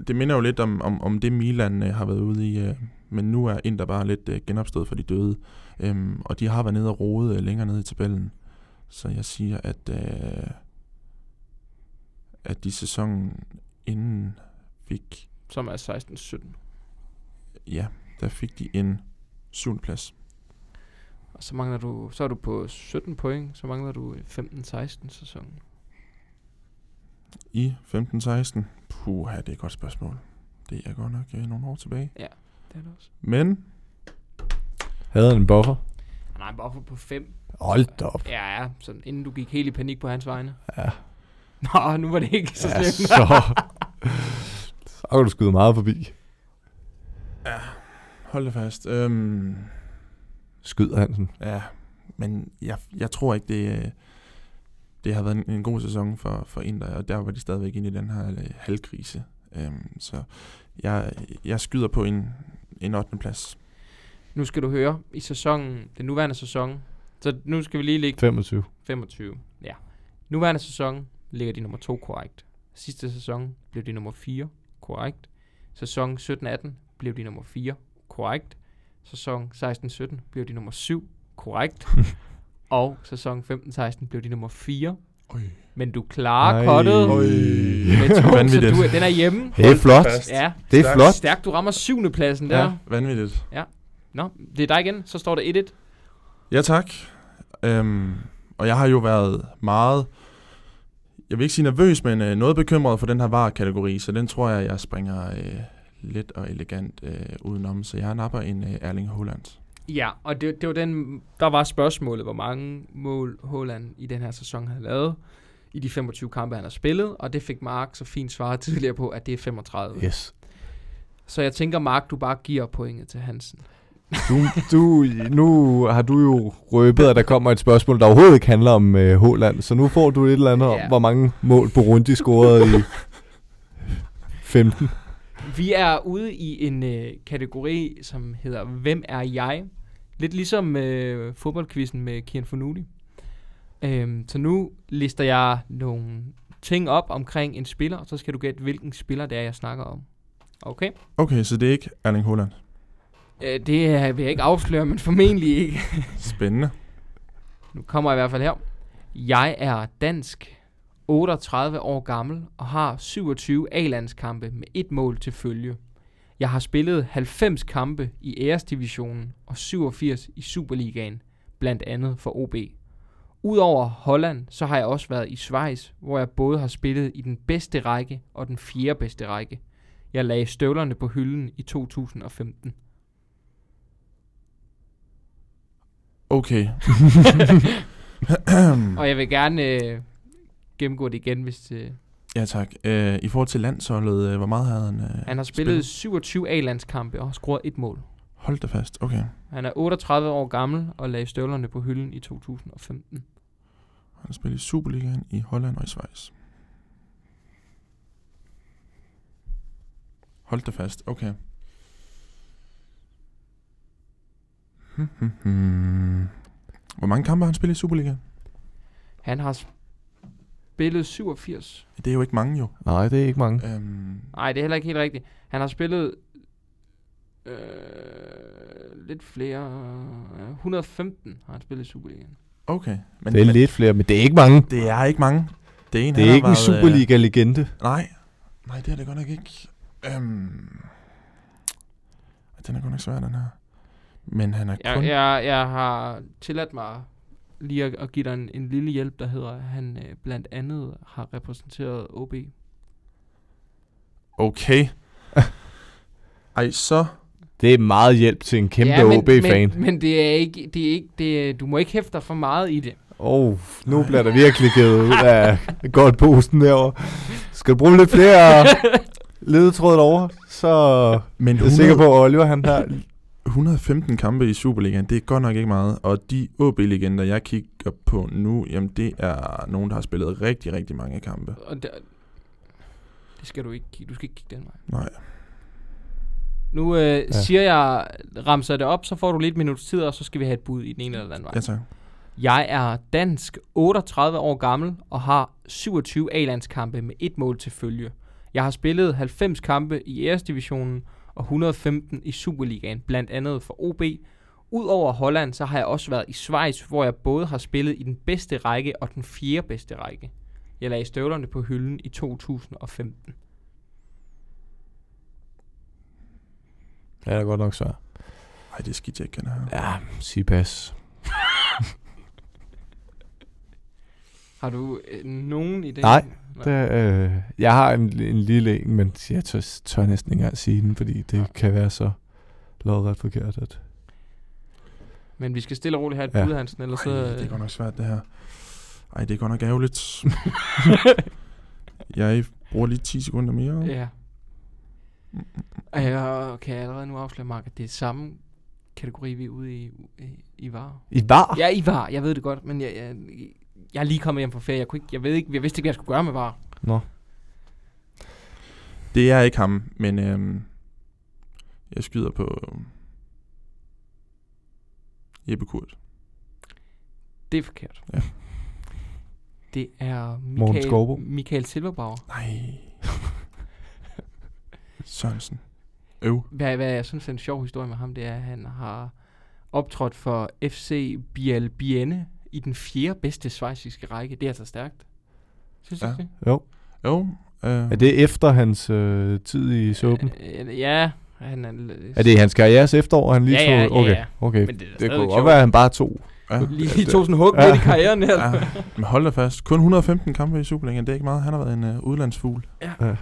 det minder jo lidt om, om, om det Milan øh, har været ude i. Øh, men nu er Inter bare lidt øh, genopstået for de døde. Øhm, og de har været nede og rode øh, længere nede i tabellen. Så jeg siger, at, øh, at de sæsonen inden fik, Som er 16-17. Ja, der fik de en syvende plads. Og så mangler du, så er du på 17 point, så mangler du 15-16 sæsonen. I 15-16, puha, det er et godt spørgsmål. Det er godt nok øh, nogle år tilbage. Det er det også. Men Havde han en buffer? Nej, bare på 5. Hold da op. Ja, ja, så inden du gik helt i panik på hans vegne. Ja. Nå, nu var det ikke så Ja, slemt. så. så kan du skyde meget forbi. Hold det fast. Øhm, Skyd Hansen. Ja, men jeg, jeg tror ikke, det, det har været en, en god sæson for, for Inter, og der var de stadigvæk inde i den her øh, halvkrise. Øhm, så jeg, jeg skyder på en, en 8. plads. Nu skal du høre, i sæsonen, den nuværende sæson, så nu skal vi lige ligge 25. 25. Ja. Nuværende sæson ligger de nummer 2 korrekt. Sidste sæson blev de nummer 4 korrekt. Sæson 17-18 blev de nummer 4 korrekt. Sæson 16-17 blev de nummer 7 korrekt. og sæson 15-16 blev de nummer 4 Øj. Men du klarer kottet med to, så Vanvittigt. du, er- den er hjemme. Det er flot. fast. Ja, Det er Stærkt. flot. stærkt. Du rammer syvende pladsen der. Ja. Ja. Vanvittigt. Nå, det er dig igen. Så står der 1-1. Ja, tak. Øhm, og jeg har jo været meget, jeg vil ikke sige nervøs, men øh, noget bekymret for den her var-kategori, så den tror jeg, jeg springer øh, let og elegant øh, udenom. Så jeg napper en øh, Erling Haaland. Ja, og det, det var den, der var spørgsmålet, hvor mange mål Haaland i den her sæson havde lavet i de 25 kampe, han har spillet, og det fik Mark så fint svaret tidligere på, at det er 35. Yes. Så jeg tænker, Mark, du bare giver pointet til Hansen. Du, du, nu har du jo røbet, at der kommer et spørgsmål, der overhovedet ikke handler om øh, Håland. Så nu får du et eller andet Ja. om, hvor mange mål Burundi scorede i 15. Vi er ude i en øh, kategori, som hedder Hvem er jeg? Lidt ligesom øh, fodboldquizzen med Kian Fornuti. Øhm, så nu lister jeg nogle ting op omkring en spiller, og så skal du gætte, hvilken spiller det er, jeg snakker om. Okay? Okay, så det er ikke Erling Haaland. Øh, det vil jeg ikke afsløre, men formentlig ikke. Spændende. Nu kommer jeg i hvert fald her. Jeg er dansk, 38 år gammel og har 27 A-landskampe med et mål til følge. Jeg har spillet 90 kampe i æresdivisionen og 87 i Superligaen, blandt andet for OB. Udover Holland, så har jeg også været i Schweiz, hvor jeg både har spillet i den bedste række og den fjerde bedste række. Jeg lagde støvlerne på hylden i 2015. Okay. Og jeg vil gerne øh, gennemgå det igen, hvis øh, ja, tak. Øh, I forhold til landsholdet, øh, hvor meget havde han? Øh, Han har spillet 27 A-landskampe og har scoret et mål. Hold da fast. Okay. Han er 38 år gammel og lagde støvlerne på hylden i 2015. Han har spillet i Superligaen i Holland og i Schweiz. Hold da fast. Okay. Hmm, hmm, hmm. Hvor mange kampe har han spillet i Superligaen? Han har spillet 87. Det er jo ikke mange jo. Nej, det er ikke mange. Øhm, Nej, det er heller ikke helt rigtigt. Han har spillet øh, lidt flere. Øh, 115 har han spillet i Superligaen. okay. Men, Det er men lidt flere, men det er ikke mange. det er ikke mange. Det er en, Det er ikke en øh, Superliga-legende. Nej. Nej, det er det godt nok ikke. Øhm, den er godt nok svær, den her. Men han er Jeg, kun... jeg, jeg har tilladt mig lige at, at give dig en, en lille hjælp, der hedder, at han øh, blandt andet har repræsenteret OB. Okay. Ej, så... Det er meget hjælp til en kæmpe ja, men, OB-fan. Men, men det er ikke, det er ikke, det, du må ikke hæfte dig for meget i det. Åh, oh, nu bliver der virkelig givet ud af godt posten derovre. Skal du bruge lidt flere ledetråd over, så Men jeg er sikker på, at Oliver han her... 115 kampe i Superligaen, det er godt nok ikke meget. Og de OB-legender, jeg kigger på nu, jamen det er nogen, der har spillet rigtig, rigtig mange kampe. Og der, det skal du ikke kigge. Du skal ikke kigge den vej. Nej. Nu øh, Ja. siger jeg, ramser det op, så får du lidt minuts tid, og så skal vi have et bud i den ene eller den anden vej. Ja, tak. Jeg er dansk, 38 år gammel og har 27 A-landskampe med et mål til følge. Jeg har spillet 90 kampe i æresdivisionen og 115 i Superligaen, blandt andet for OB. Udover Holland, så har jeg også været i Schweiz, hvor jeg både har spillet i den bedste række og den fjerde bedste række. Jeg lagde støvlerne på hylden i 2015. Ja, det er godt nok svært. Ej, det er skidt, jeg ikke kender. Ja, sig pas. Har du øh, nogen idé? Nej. Det, øh, jeg har en, en lille en, men jeg tør, tør næsten ikke engang sige den, fordi det Ja. kan være så lodret forkert. At, Men vi skal stille og roligt have et Ja. bud, Hansen, ellers så... Ej, det er godt nok svært, det her. Ej, det er godt nok ærgerligt. jeg bruger lige 10 sekunder mere. Ja. Og jeg kan allerede nu afsløre, Mark, at det er samme kategori, vi er ude i, i, i var. I var? Ja, I var. Jeg ved det godt, men jeg, jeg, jeg er lige kommet hjem fra ferie. Jeg, kunne ikke, jeg, ved ikke, jeg vidste ikke, hvad jeg skulle gøre med var. Nå. Det er ikke ham, men øhm, jeg skyder på øhm, Jeppe Kurt. Det er forkert. Ja. Det er Michael. Michael Silberbauer. Nej. Sørensen. Øv. Hvad, hvad jeg synes er en sjov historie med ham, det er, at han har optrådt for FC Biel Bienne i den fjerde bedste svejsiske række. Det er altså stærkt. Synes du Ja. ikke det? Jo. Jo. Øh, Er det efter hans øh, tid i suppen? Øh, ja, han er... Er det hans karrieres efterår, han lige Ja, ja, tog? ja, Okay, ja. okay. Men det er Det kunne godt være, at han bare tog. ja. Lige, lige tog sådan en hug Ja. i karrieren her. ja. Men hold da fast. Kun 115 kampe i Superligaen, det er ikke meget. Han har været en øh, udlandsfugl. Ja. Jo.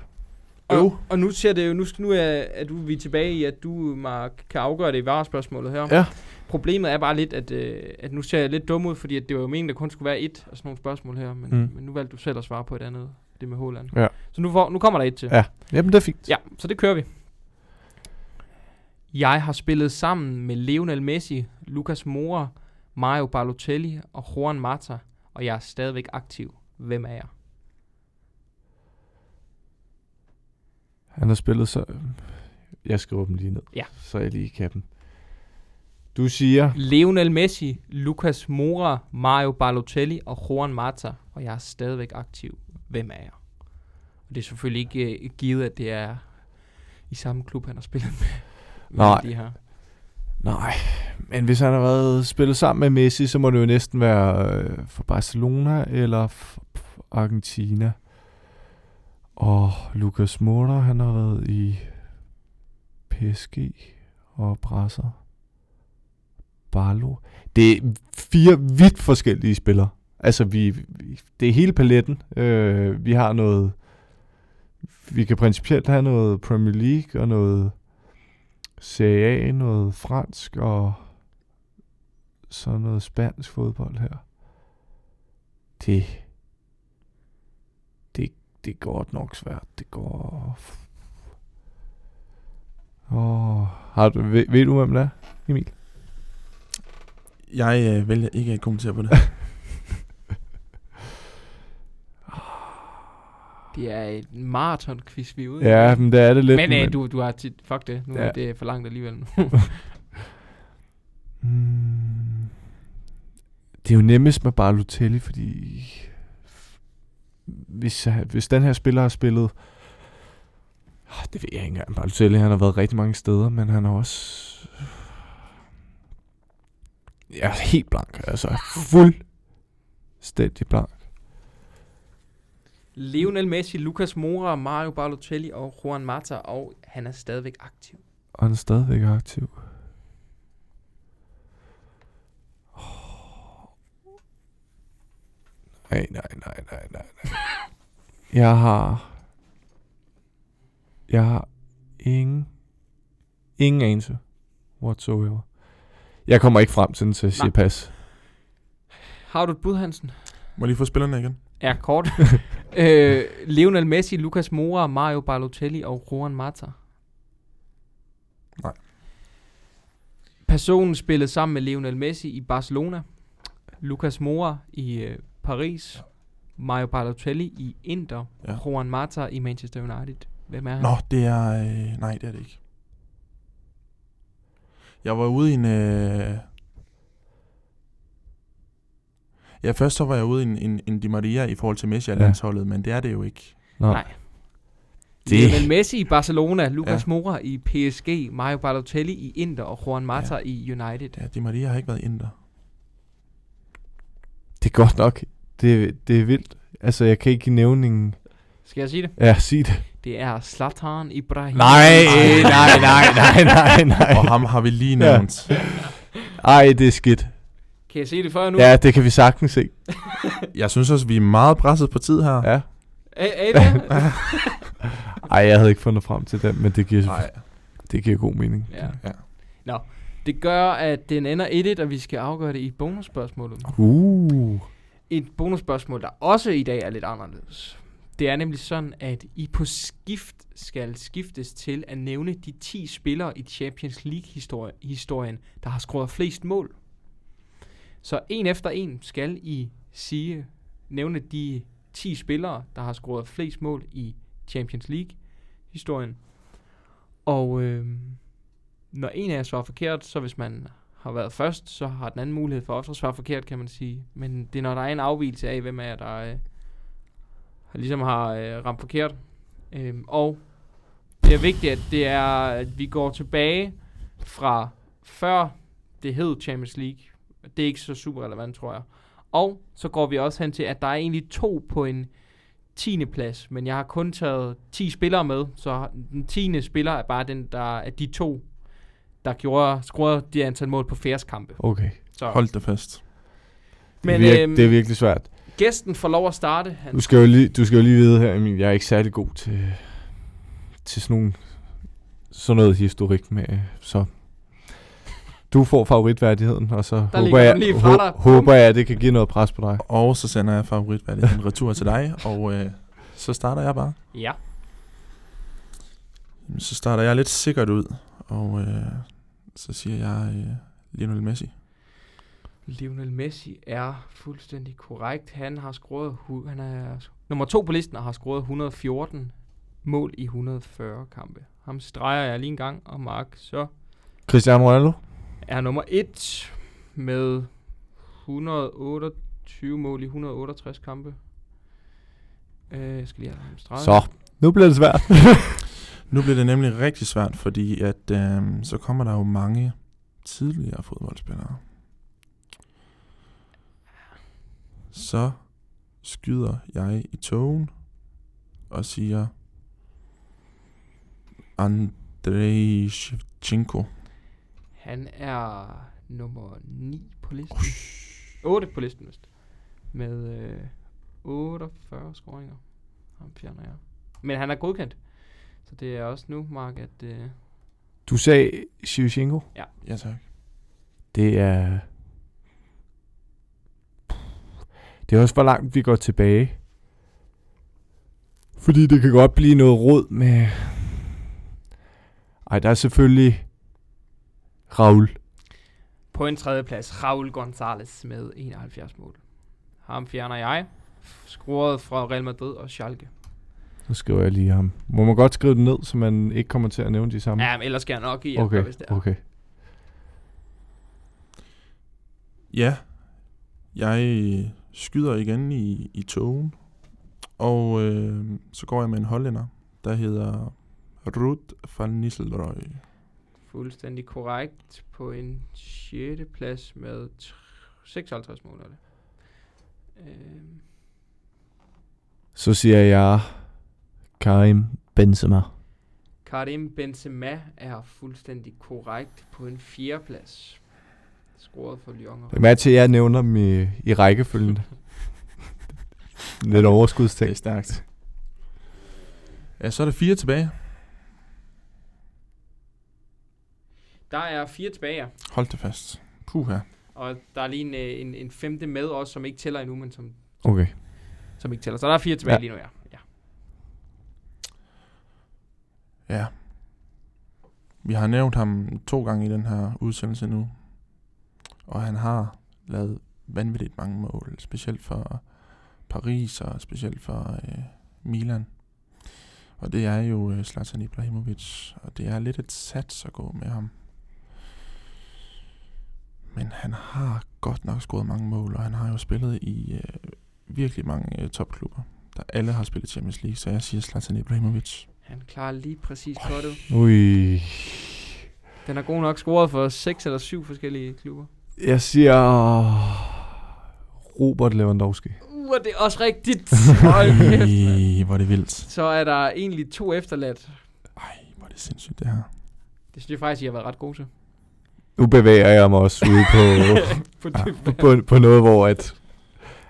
Og, og nu ser det jo, nu, nu er, er du, vi er tilbage i, at du, Mark, kan afgøre det i varespørgsmålet her. Ja. Problemet er bare lidt, at, øh, at nu ser jeg lidt dum ud, fordi at det var jo meningen, der kun skulle være et af sådan nogle spørgsmål her, men, mm. men nu valgte du selv at svare på et andet, det med Håland. Ja. Så nu, får, nu kommer der et til. Ja. Jamen, det er fint. ja, så det kører vi. Jeg har spillet sammen med Lionel Messi, Lucas Moura, Mario Balotelli og Juan Mata, og jeg er stadigvæk aktiv. Hvem er jeg? Han har spillet så... Jeg skriver dem lige ned, Ja. så jeg lige kan dem. Du siger... Lionel Messi, Lucas Moura, Mario Balotelli og Juan Mata, og jeg er stadigvæk aktiv. Hvem er jeg? Og det er selvfølgelig ikke uh, givet, at det er i samme klub, han har spillet med. med Nej. De her. Nej, men hvis han har været spillet sammen med Messi, så må det jo næsten være øh, for Barcelona eller for Argentina. Og Lucas Moura, han har været i PSG og Brasser. Barlo. Det er fire vidt forskellige spillere. Altså, vi, vi, det er hele paletten. Øh, vi har noget... Vi kan principielt have noget Premier League og noget Serie A, noget fransk og så noget spansk fodbold her. Det, det, går godt nok svært. Det går... Åh, har du, ved, ved du, hvem det er, Emil? Jeg øh, vælger ikke at kommentere på det. Det er et maraton-quiz, vi er ude. Ja, men det er det lidt. men øh, du, du har tit... Fuck det. Nu Ja. er det for langt alligevel. Mm. Det er jo nemmest med Balotelli, fordi hvis, hvis den her spiller har spillet, Ah, det ved jeg ikke engang. Balotelli, han har været rigtig mange steder, men han har også, jeg er helt blank, altså fuldstændig blank. Lionel Messi, Lucas Moura, Mario Balotelli og Juan Mata, og han er stadigvæk aktiv. Og han er stadigvæk aktiv. Nej, nej, nej, nej, nej, nej. Jeg har... Jeg har ingen... Ingen anelse. Whatsoever. Jeg kommer ikke frem til den, så jeg siger Nej. pas. Har du et bud, Hansen? Må jeg lige få spillerne igen? Ja, kort. øh, Lionel Messi, Lucas Moura, Mario Balotelli og Juan Mata. Nej. Personen spillede sammen med Lionel Messi i Barcelona. Lucas Moura i øh, Paris. Ja. Mario Balotelli i Inter. Ja. Juan Mata i Manchester United. Hvem er han? Nå, det er... Øh, nej, det er det ikke. Jeg var ude i en... Øh, ja, først så var jeg ude i en, en, en Di Maria i forhold til Messi og Ja. landsholdet, men det er det jo ikke. Nå. Nej. Det- Lionel Messi i Barcelona, Lucas Ja. Moura i PSG, Mario Balotelli i Inter og Juan Mata Ja. i United. Ja, Di Maria har ikke været inder. Det er godt nok. Det, det er vildt. Altså, jeg kan ikke nævne en... Skal jeg sige det? Ja, sig det. Det er Zlatan Ibrahimovic. Nej, nej, nej, nej, nej, nej. Og ham har vi lige Ja. nævnt. Ej, det er skidt. Kan jeg sige det før nu? Ja, det kan vi sagtens se. Jeg synes også, vi er meget presset på tid her. Ja. Er, er det? Ej, jeg havde ikke fundet frem til den, men det giver, Nej. det giver god mening. ja. Ja. Nå, det gør, at den ender 1-1, og vi skal afgøre det i bonusspørgsmålet. Uh. Et bonusspørgsmål, der også i dag er lidt anderledes. Det er nemlig sådan, at I på skift skal skiftes til at nævne de 10 spillere i Champions League-historien, der har scoret flest mål. Så en efter en skal I sige, nævne de 10 spillere, der har scoret flest mål i Champions League-historien. Og øh, når en af jer svarer forkert, så hvis man har været først, så har den anden mulighed for også at svare forkert, kan man sige. Men det er, når der er en afvielse af, hvem af jer, der øh, ligesom har øh, ramt forkert. Øh, og det er vigtigt, at det er, at vi går tilbage fra før det hed Champions League. Det er ikke så super relevant, tror jeg. Og så går vi også hen til, at der er egentlig to på en 10. plads, men jeg har kun taget 10 spillere med, så den 10. spiller er bare den, der er de to, der gjorde, scorede de antal mål på færds kampe. Okay. Så. Hold det fast. Det, er Men virke, øhm, det er virkelig svært. gæsten får lov at starte. Han, Du skal jo lige, du skal jo lige vide her, Emil, jeg er ikke særlig god til, til sådan, nogle, sådan noget historik med, så du får favoritværdigheden, og så håber ligger jeg, lige fra dig. hå- håber jeg, at det kan give noget pres på dig. Og så sender jeg favoritværdigheden retur til dig, og øh, så starter jeg bare. ja, Så starter jeg lidt sikkert ud, og øh, så siger jeg øh, Lionel Messi. Lionel Messi er fuldstændig korrekt. Han har scoret, han er nummer to på listen og har scoret 114 mål i 140 kampe. Ham streger jeg lige en gang, og Mark så Cristiano Ronaldo? er nummer 1 med 128 mål i 168 kampe. Øh, jeg skal lige have ham streget. Så, nu bliver det svært. Nu bliver det nemlig rigtig svært, fordi at øh, så kommer der jo mange tidligere fodboldspillere. Så skyder jeg i togen og siger Andrei Shevchenko. Han er nummer 9 på listen. 8 på listen, vist. Med øh, 48 scoringer. Ham fjerner jeg. Men han er godkendt. Så det er også nu, Mark, at... Øh, Du sagde Shevchenko? Ja tak. Det er... Det er også for langt, vi går tilbage. Fordi det kan godt blive noget råd med... Ej, der er selvfølgelig... Raul. på en tredje plads, Raul Gonzalez med 71 mål. Ham fjerner jeg. Scoret fra Real Madrid og Schalke. Så skriver jeg lige ham. Må man godt skrive det ned, så man ikke kommer til at nævne de samme? Ja, men ellers skal jeg nok give jer, okay, hvis det er. okay. Ja, jeg skyder igen i, i togen, og øh, så går jeg med en hollænder, der hedder Ruud van Nistelrooy. Fuldstændig korrekt på en 6. plads med tr- 56 mål. Øhm, Så siger jeg Karim Benzema. Karim Benzema er fuldstændig korrekt på en 4. plads. Scoret for Lyon. Læg mærke til, at jeg nævner dem i, i rækkefølgen. Lidt Det overskudsting. er stærkt. Ja, så er der fire tilbage. Der er fire tilbage. Hold det fast. Puha. Og der er lige en, øh, en, en femte med også, som ikke tæller endnu, men som, Okay. som ikke tæller. Så der er fire tilbage Ja. lige nu, ja. Ja. Vi har nævnt ham to gange i den her udsendelse nu. Og han har lavet vanvittigt mange mål. Specielt for Paris og specielt for øh, Milan. Og det er jo øh, Zlatan Ibrahimovic. Og det er lidt et sats at gå med ham. Men han har godt nok scoret mange mål, og han har jo spillet i øh, virkelig mange øh, topklubber, der alle har spillet Champions League, så jeg siger Zlatan Ibrahimovic. Han klarer lige præcis kottet. Ui. Den er god nok scoret for seks eller syv forskellige klubber. Jeg siger Robert Lewandowski. Uh, det er også rigtigt. Ej, hvor er det vildt. Så er der egentlig to efterladt. Ej, hvor er det sindssygt det her. Det synes jeg faktisk, I har været ret gode til. Nu bevæger jeg mig også ude på, På dybt. på, på noget, hvor at,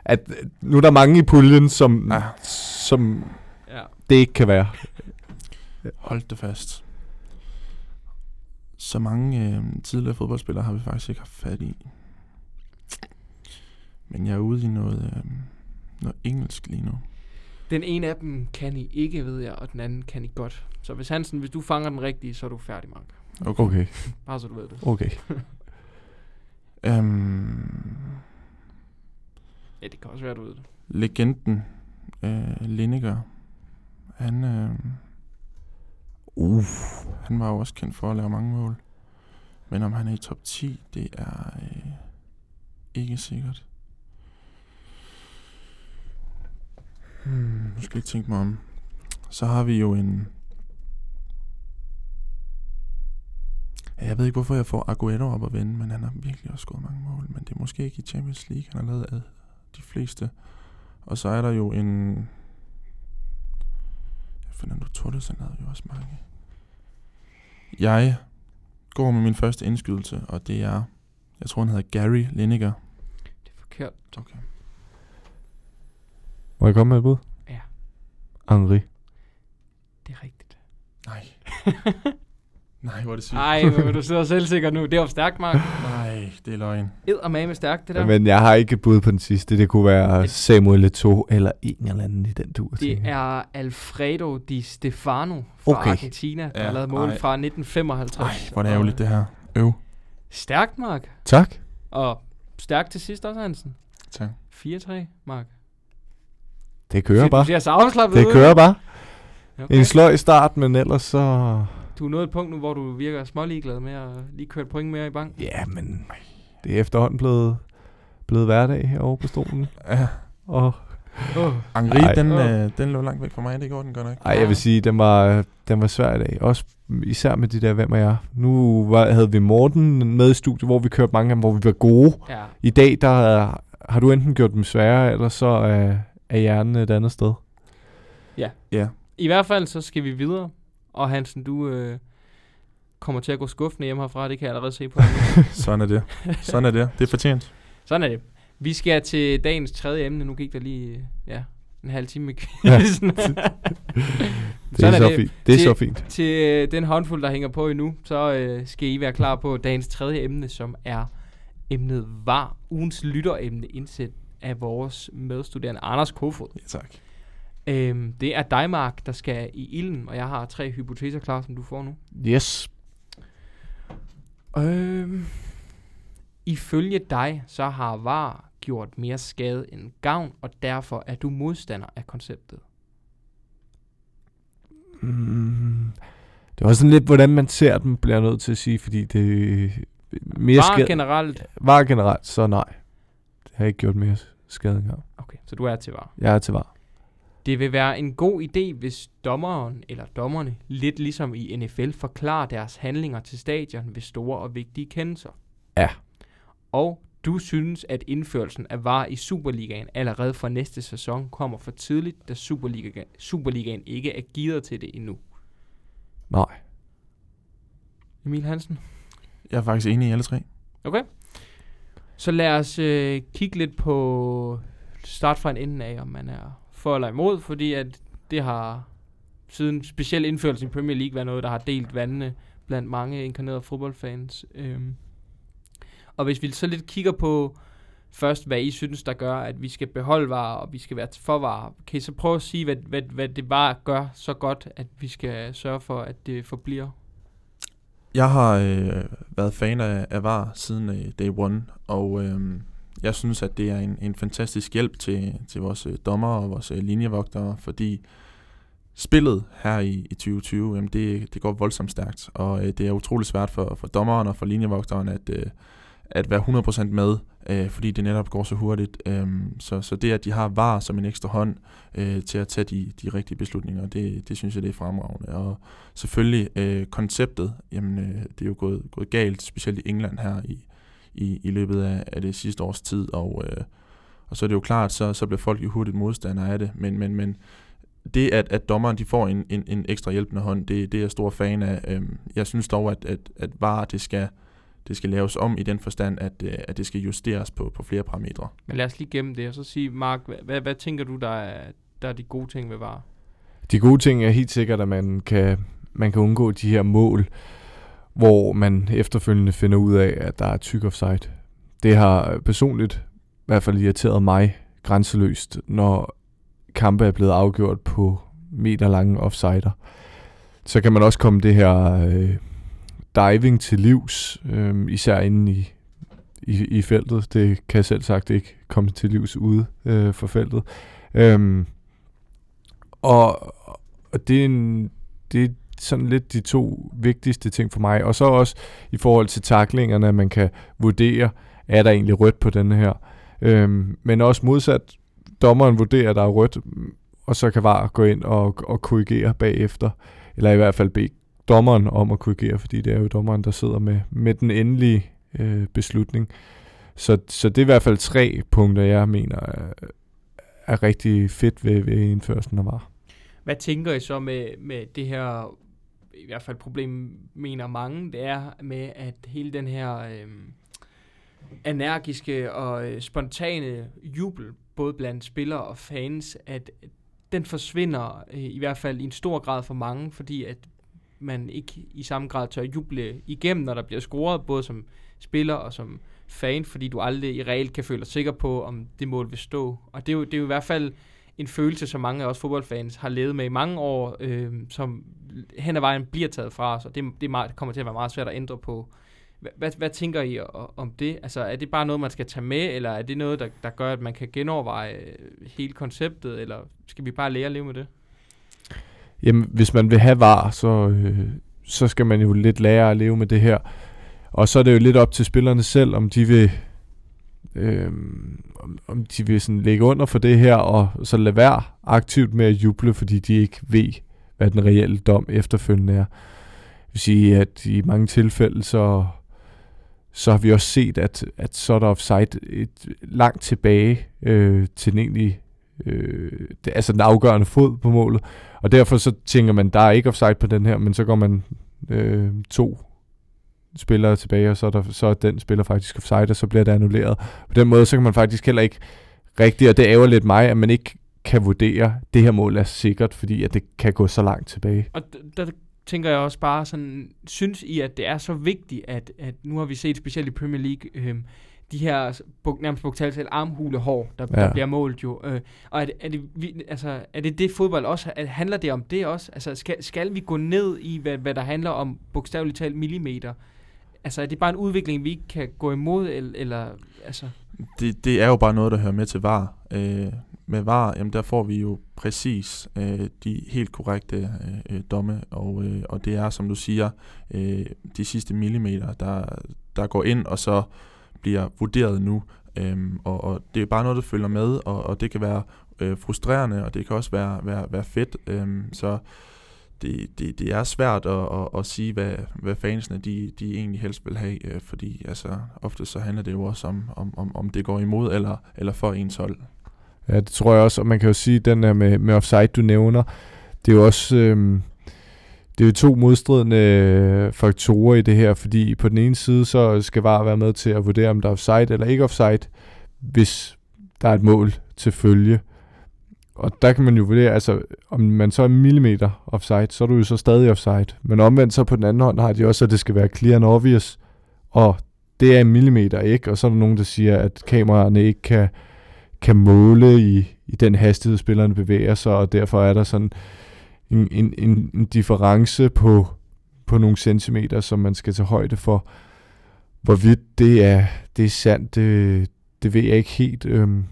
at nu er der mange i puljen, som, Ah. som Ja. det ikke kan være. Hold det fast. Så mange øh, tidligere fodboldspillere har vi faktisk ikke haft fat i. Men jeg er ude i noget, øh, noget engelsk lige nu. Den ene af dem kan I ikke, ved jeg, og den anden kan I godt. Så hvis Hansen, hvis du fanger den rigtige, så er du færdig, Mark. Okay, okay. Bare så du ved det. okay. Øhm, Ja, det kan også være, du ved det. legenden øh, Lineker, han, øh, Uh. han var jo også kendt for at lave mange mål. Men om han er i top 10, det er øh, ikke sikkert. Hmm, nu skal jeg tænke mig om. Så har vi jo en... Jeg ved ikke, hvorfor jeg får Aguero op at vende, men han har virkelig også scoret mange mål. Men det er måske ikke i Champions League, han har lavet af de fleste. Og så er der jo en Fernando Torres, han havde jo også mange. Jeg går med min første indskydelse, og det er, jeg tror han hedder Gary Lineker. Det er forkert. Okay. Må jeg komme med et bud? Ja. Henri. Det er rigtigt. Nej. Nej, hvor er det sygt. Ej, men du sidder selvsikker nu. Det var stærkt, Mark. Nej, det er løgn. Ed og med stærkt, det der. Men jeg har ikke bud på den sidste. Det kunne være Samuel Eto'o eller en eller anden i den tur. Det er Alfredo Di Stefano fra Okay. Argentina, der Ja, har lavet mål ej. fra 1955. Nej, hvor er det ærgerligt det her. Øv. Stærkt, Mark. Tak. Og stærkt til sidst også, Hansen. Tak. 4-3, Mark. Det kører Du bare. ser så afslappet Det ud. kører bare. Okay. En sløj start, men ellers så... Du er nået et punkt nu, hvor du virker småligeglad med at lige køre et point mere i bank. Ja, men det er efterhånden blevet, blevet hverdag herovre på stolen. Ja. Og, Oh. Angri, Ej. den, Åh. øh, den lå langt væk fra mig. Det går den godt nok. ej, jeg vil sige, den var, den var svær i dag. Også især med de der, hvem er jeg? Nu var, havde vi Morten med i studiet, hvor vi kørte mange af dem, hvor vi var gode. Ja. I dag, der er- har du enten gjort dem svære, eller så er, er hjernen et andet sted. Ja. I hvert fald så skal vi videre. Og Hansen, du øh, kommer til at gå skuffende hjem herfra. Det kan jeg allerede se på. Sådan er det. Sådan er det. Det er fortjent. Sådan er det. Vi skal til dagens tredje emne. Nu gik der lige øh, ja, en halv time med Ja. quizzen. Det Sådan er, er så det. fint. Det er Til- så fint. til øh, den håndfuld, der hænger på endnu, så øh, skal I være klar på dagens tredje emne, som er emnet var ugens lytteremne indsat af vores medstuderende Anders Kofod. Ja, tak. Øhm, det er dig, Mark, der skal i ilden, og jeg har tre hypoteser klar, som du får nu. Yes. Øhm, ifølge dig, så har VAR gjort mere skade end gavn, og derfor er du modstander af konceptet. Mm, det var sådan lidt, hvordan man ser dem, bliver jeg nødt til at sige, fordi det mere VAR skade. generelt. var generelt, så nej. Det har ikke gjort mere skade engang. Okay, så du er til VAR. Jeg er til var. Det vil være en god idé, hvis dommeren eller dommerne, lidt ligesom i NFL, forklarer deres handlinger til stadion ved store og vigtige kendelser. Ja. Og du synes, at indførelsen af VAR i Superligaen allerede fra næste sæson kommer for tidligt, da Superliga, Superligaen ikke er gearet til det endnu. Nej. Emil Hansen? Jeg er faktisk enig i alle tre. Okay. Så lad os øh, kigge lidt på start fra en ende af, om man er for eller imod, fordi at det har siden specielt indførelsen i Premier League været noget, der har delt vandene blandt mange inkarnerede fodboldfans. Øhm. Og hvis vi så lidt kigger på først, hvad I synes, der gør, at vi skal beholde var, og vi skal være for var, kan I så prøve at sige, hvad, hvad, hvad det var gør så godt, at vi skal sørge for, at det forbliver? Jeg har øh, været fan af, af VAR siden øh, day one, og øh, jeg synes, at det er en, en fantastisk hjælp til, til vores øh, dommer og vores øh, linjevogtere, fordi spillet her i, i 2020, jamen det, det går voldsomt stærkt, og øh, det er utrolig svært for, for dommeren og for linjevogteren at, øh, at være 100% med, øh, fordi det netop går så hurtigt. Øh, så, så det, at de har VAR som en ekstra hånd øh, til at tage de, de rigtige beslutninger, det, det synes jeg, det er fremragende. Og selvfølgelig øh, konceptet, jamen øh, det er jo gået, gået galt, specielt i England her i, i, i løbet af, af det sidste års tid, og, øh, og så er det jo klart, så, så bliver folk jo hurtigt modstandere af det, men, men, men det, at, at dommeren de får en, en, en ekstra hjælpende hånd, det, det er jeg stor fan af. Øhm, jeg synes dog, at, at, at VAR, det skal, det skal laves om i den forstand, at, øh, at det skal justeres på, på flere parametre. Men lad os lige gemme det, og så sige, Mark, hvad, hvad, hvad tænker du, der er, der er de gode ting ved VAR? De gode ting er helt sikkert, at man kan, man kan undgå de her mål, hvor man efterfølgende finder ud af, at der er tyk offside. Det har personligt i hvert fald irriteret mig grænseløst, når kampe er blevet afgjort på meterlange offsider. Så kan man også komme det her øh, diving til livs, øh, især inde i, i, i feltet. Det kan selv sagt ikke komme til livs ude øh, for feltet. Øh, og, og det er en, det sådan lidt de to vigtigste ting for mig. Og så også i forhold til taklingerne, at man kan vurdere, er der egentlig rødt på den her. Øhm, men også modsat, dommeren vurderer, at der er rødt, og så kan VAR gå ind og, og korrigere bagefter. Eller i hvert fald bede dommeren om at korrigere, fordi det er jo dommeren, der sidder med, med den endelige øh, beslutning. Så, så det er i hvert fald tre punkter, jeg mener er, er rigtig fedt ved, ved indførelsen af VAR. Hvad tænker I så med, med det her, i hvert fald problem mener mange, det er med, at hele den her øh, energiske og øh, spontane jubel, både blandt spillere og fans, at den forsvinder øh, i hvert fald i en stor grad for mange, fordi at man ikke i samme grad tør juble igennem, når der bliver scoret, både som spiller og som fan, fordi du aldrig i reelt kan føle dig sikker på, om det mål vil stå. Og det er jo, det er jo i hvert fald en følelse, som mange af os fodboldfans har levet med i mange år, øh, som hen ad vejen bliver taget fra os, og det, det, meget, det kommer til at være meget svært at ændre på. Hvad, hvad tænker I om det? Altså, er det bare noget, man skal tage med, eller er det noget, der, der gør, at man kan genoverveje øh, hele konceptet, eller skal vi bare lære at leve med det? Jamen, hvis man vil have var, så, øh, så skal man jo lidt lære at leve med det her. Og så er det jo lidt op til spillerne selv, om de vil, øh, om, om de vil sådan lægge under for det her, og så lade være aktivt med at juble, fordi de ikke ved, hvad den reelle dom efterfølgende er. Jeg vil sige, at i mange tilfælde, så, så har vi også set, at, at så er der offside et langt tilbage øh, til den egentlige øh, det, altså den afgørende fod på målet. Og derfor så tænker man, der er ikke offside på den her, men så går man øh, to spillere tilbage, og så er, der, så er den spiller faktisk offside, og så bliver det annulleret. På den måde, så kan man faktisk heller ikke rigtigt, og det ærger lidt mig, at man ikke kan vurdere, at det her mål er sikkert, fordi at det kan gå så langt tilbage. Og der tænker jeg også bare sådan, synes I, at det er så vigtigt, at, at nu har vi set specielt i Premier League, øh, de her nærmest bogstaveligt talt armhulehår, der, ja. der bliver målt jo. Øh, og er det, er, det, vi, altså, er det det fodbold også? Er, handler det om det også? Altså, skal, skal vi gå ned i, hvad, hvad der handler om bogstaveligt talt millimeter? Altså, er det bare en udvikling, vi ikke kan gå imod, eller, eller altså... Det, det er jo bare noget, der hører med til VAR. Øh, med VAR, jamen der får vi jo præcis øh, de helt korrekte øh, øh, domme, og, øh, og det er, som du siger, øh, de sidste millimeter, der, der går ind, og så bliver vurderet nu. Øhm, og, og det er bare noget, der følger med, og, og det kan være øh, frustrerende, og det kan også være, være, være fedt. Øhm, så det, det, det er svært at, at, at sige, hvad, hvad fansene de, de egentlig helst vil have, øh, fordi altså, ofte så handler det jo også om, om, om, om det går imod eller, eller for ens hold. Ja, det tror jeg også, og man kan jo sige, at den der med, med offside, du nævner, det er jo også... Øh, det er jo to modstridende øh, faktorer i det her, fordi på den ene side, så skal VAR være med til at vurdere, om der er offside eller ikke offside, hvis der er et mål til følge. Og der kan man jo vurdere, altså om man så er millimeter offside, så er du jo så stadig offside. Men omvendt så på den anden hånd har de også, at det skal være clear and obvious, og det er en millimeter ikke, og så er der nogen, der siger, at kameraerne ikke kan, kan måle i, i den hastighed, spillerne bevæger sig, og derfor er der sådan en, en, en, en difference på, på nogle centimeter, som man skal tage højde for. Hvorvidt det er, det er sandt, det, det ved jeg ikke helt. Øhm,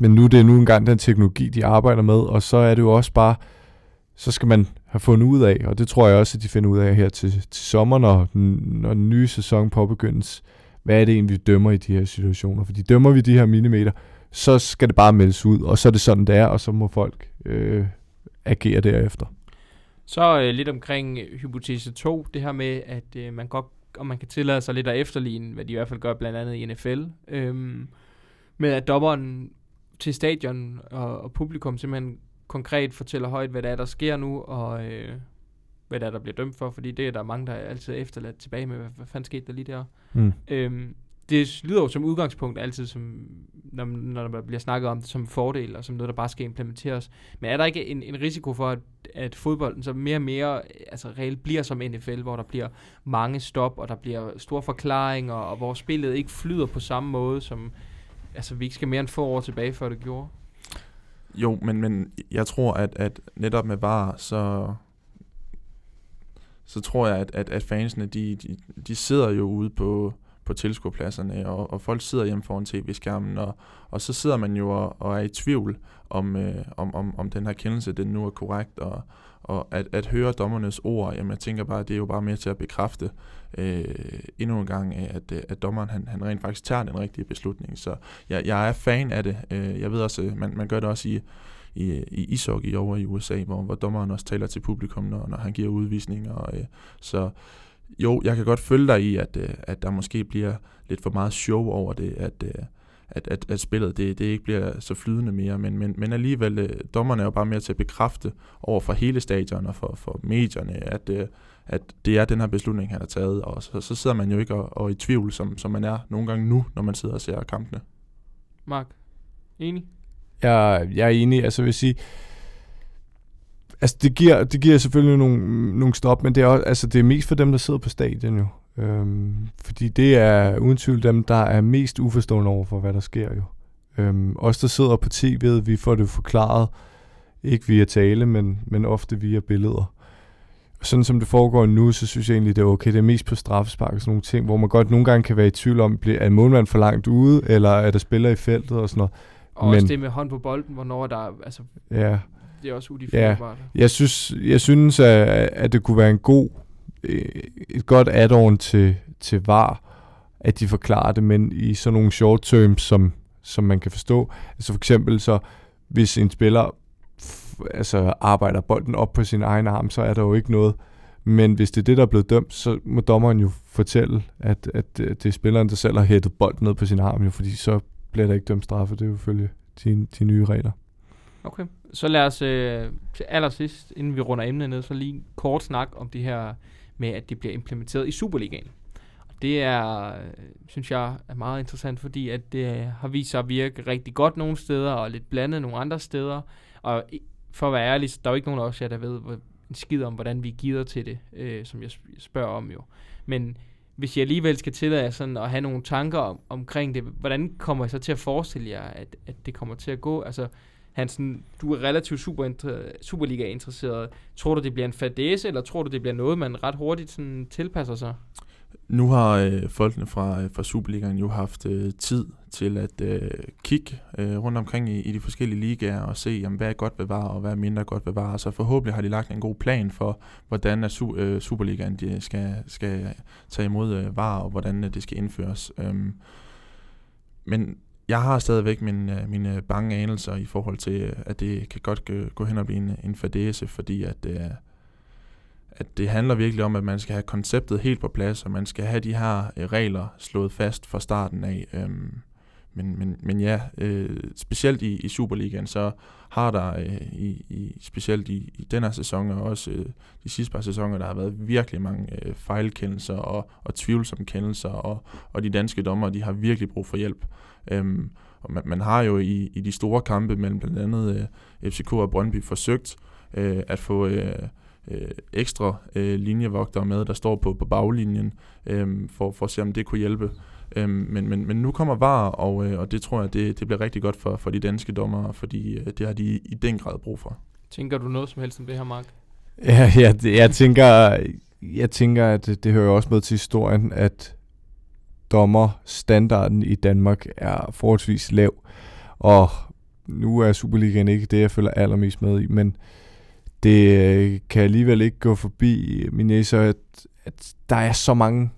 men nu det er nu engang den teknologi, de arbejder med, og så er det jo også bare, så skal man have fundet ud af, og det tror jeg også, at de finder ud af her til, til sommer, når, når den nye sæson påbegyndes. Hvad er det egentlig, vi dømmer i de her situationer? Fordi dømmer vi de her millimeter, så skal det bare meldes ud, og så er det sådan, det er, og så må folk øh, agere derefter. Så øh, lidt omkring øh, hypotese 2, det her med, at øh, man godt, og man kan tillade sig lidt at efterligne, hvad de i hvert fald gør blandt andet i NFL, øhm, med at dommeren til stadion og, og publikum simpelthen konkret fortæller højt, hvad der er, der sker nu, og øh, hvad der er, der bliver dømt for, fordi det er der mange, der er altid efterladt tilbage med, hvad, hvad fanden skete der lige der. Mm. Øhm, det lyder jo som udgangspunkt altid, som, når, når der bliver snakket om det som fordel, og som noget, der bare skal implementeres. Men er der ikke en, en risiko for, at, at fodbolden så mere og mere altså reelt bliver som NFL, hvor der bliver mange stop, og der bliver store forklaringer, og hvor spillet ikke flyder på samme måde, som altså, vi ikke skal mere end få år tilbage, før det gjorde? Jo, men, men jeg tror, at, at netop med VAR, så, så tror jeg, at, at, at fansene, de, de, de sidder jo ude på, på tilskuerpladserne, og, og folk sidder hjemme foran tv-skærmen, og, og så sidder man jo og, og er i tvivl om, øh, om, om, om den her kendelse, den nu er korrekt, og, og at, at høre dommernes ord, jamen jeg tænker bare, at det er jo bare med til at bekræfte øh, endnu en gang, af, at, øh, at dommeren han, han rent faktisk tager den rigtige beslutning. Så jeg, jeg er fan af det. Øh, jeg ved også, øh, man, man gør det også i, i, i ishockey over i USA, hvor, hvor dommeren også taler til publikum, når, når han giver udvisninger. Og, Øh, så jo, jeg kan godt følge dig i, at, øh, at der måske bliver lidt for meget show over det, at, øh, at, at, at spillet det, det ikke bliver så flydende mere, men, men, men alligevel, dommerne er jo bare mere til at bekræfte over for hele stadion og for, for medierne, at, øh, at det er den her beslutning, han har taget, og så, så sidder man jo ikke og, og i tvivl, som, som man er nogle gange nu, når man sidder og ser kampene. Mark, enig? Jeg, jeg er enig, altså vil sige, altså det giver, det giver selvfølgelig nogle, nogle stop, men det er, også, altså det er mest for dem, der sidder på stadion jo. Øhm, fordi det er uden tvivl dem, der er mest uforstående over for, hvad der sker jo. Øhm, os, der sidder på tv'et, vi får det forklaret, ikke via tale, men, men ofte via billeder. Sådan som det foregår nu, så synes jeg egentlig, det er okay. Det er mest på straffespark og sådan nogle ting, hvor man godt nogle gange kan være i tvivl om, er en målmand for langt ude, eller er der spiller i feltet og sådan noget. Og men, også det med hånd på bolden, hvornår der er, altså, ja. det er også udefinerbart. Ja, jeg synes, jeg synes at, at det kunne være en god, øh, et godt add-on til, til VAR, at de forklarer det, men i sådan nogle short terms, som, som man kan forstå. Altså for eksempel så, hvis en spiller altså arbejder bolden op på sin egen arm, så er der jo ikke noget. Men hvis det er det, der er blevet dømt, så må dommeren jo fortælle, at, at øh, det er spilleren, der selv har hættet bolden ned på sin arm, jo, fordi så bliver der ikke dømt straffe. Det er jo følge de, de nye regler. Okay, så lad os øh, til allersidst, inden vi runder emnet ned, så lige kort snak om det her med, at det bliver implementeret i Superligaen. Og Det er, øh, synes jeg, er meget interessant, fordi at det har vist sig at virke rigtig godt nogle steder, og lidt blandet nogle andre steder. Og for at være ærlig, der er jo ikke nogen af os, der ved en skid om, hvordan vi gider til det, øh, som jeg spørger om jo. Men hvis jeg alligevel skal tillade sådan at have nogle tanker om, omkring det, hvordan kommer jeg så til at forestille jer, at, at det kommer til at gå? Altså, Hansen, du er relativt super Superliga-interesseret. Tror du, det bliver en fadese, eller tror du, det bliver noget, man ret hurtigt sådan tilpasser sig? Nu har øh, folkene fra, øh, fra Superligaen jo haft øh, tid til at øh, kigge øh, rundt omkring i, i de forskellige ligaer og se, jamen, hvad er godt bevaret og hvad er mindre godt bevaret. Så forhåbentlig har de lagt en god plan for, hvordan er su- øh, Superligaen de skal, skal tage imod øh, VAR og hvordan øh, det skal indføres. Øhm, men jeg har stadigvæk øh, mine, øh, mine bange anelser i forhold til, øh, at det kan godt gå hen og blive en, en fadese, fordi at... Øh, at det handler virkelig om, at man skal have konceptet helt på plads, og man skal have de her øh, regler slået fast fra starten af. Øhm, men, men, men ja, øh, specielt i, i Superligaen, så har der øh, i, i, specielt i, i den her sæson, og også øh, de sidste par sæsoner, der har været virkelig mange øh, fejlkendelser og, og tvivlsomme kendelser, og, og de danske dommer, de har virkelig brug for hjælp. Øhm, og man, man har jo i, i de store kampe mellem blandt andet øh, FCK og Brøndby forsøgt øh, at få... Øh, øh, ekstra øh, linjevogtere med, der står på, på baglinjen, øh, for, for at se, om det kunne hjælpe. Øh, men, men, men nu kommer VAR, og, øh, og det tror jeg, det, det bliver rigtig godt for, for de danske dommere, fordi øh, det har de i den grad brug for. Tænker du noget som helst om det her, Mark? Ja, ja det, jeg tænker, jeg tænker, at det, det hører også med til historien, at dommerstandarden i Danmark er forholdsvis lav, og nu er Superligaen ikke det, jeg føler allermest med i, men det øh, kan alligevel ikke gå forbi øh, min næse, at, at der er så mange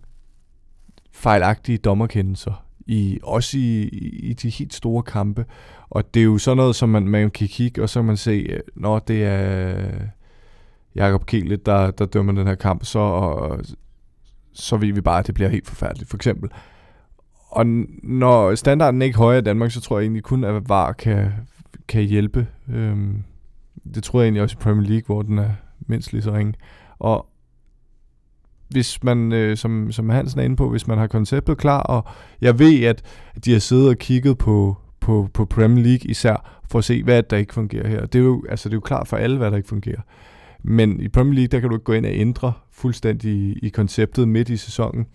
fejlagtige dommerkendelser, i, også i, i de helt store kampe. Og det er jo sådan noget, som man, man kan kigge, og så kan man se, øh, når det er øh, Jakob Kielet, der, der dømmer den her kamp, så, og, så ved vi bare, at det bliver helt forfærdeligt, for eksempel. Og når standarden er ikke højere i Danmark, så tror jeg egentlig kun, at VAR kan, kan hjælpe. Øhm, det tror jeg egentlig også i Premier League, hvor den er mindst lige så ringe. Og hvis man, øh, som, som Hansen er inde på, hvis man har konceptet klar, og jeg ved, at de har siddet og kigget på, på, på Premier League især, for at se, hvad der ikke fungerer her. Det er, jo, altså, det er jo klart for alle, hvad der ikke fungerer. Men i Premier League, der kan du ikke gå ind og ændre fuldstændig i, i konceptet midt i sæsonen.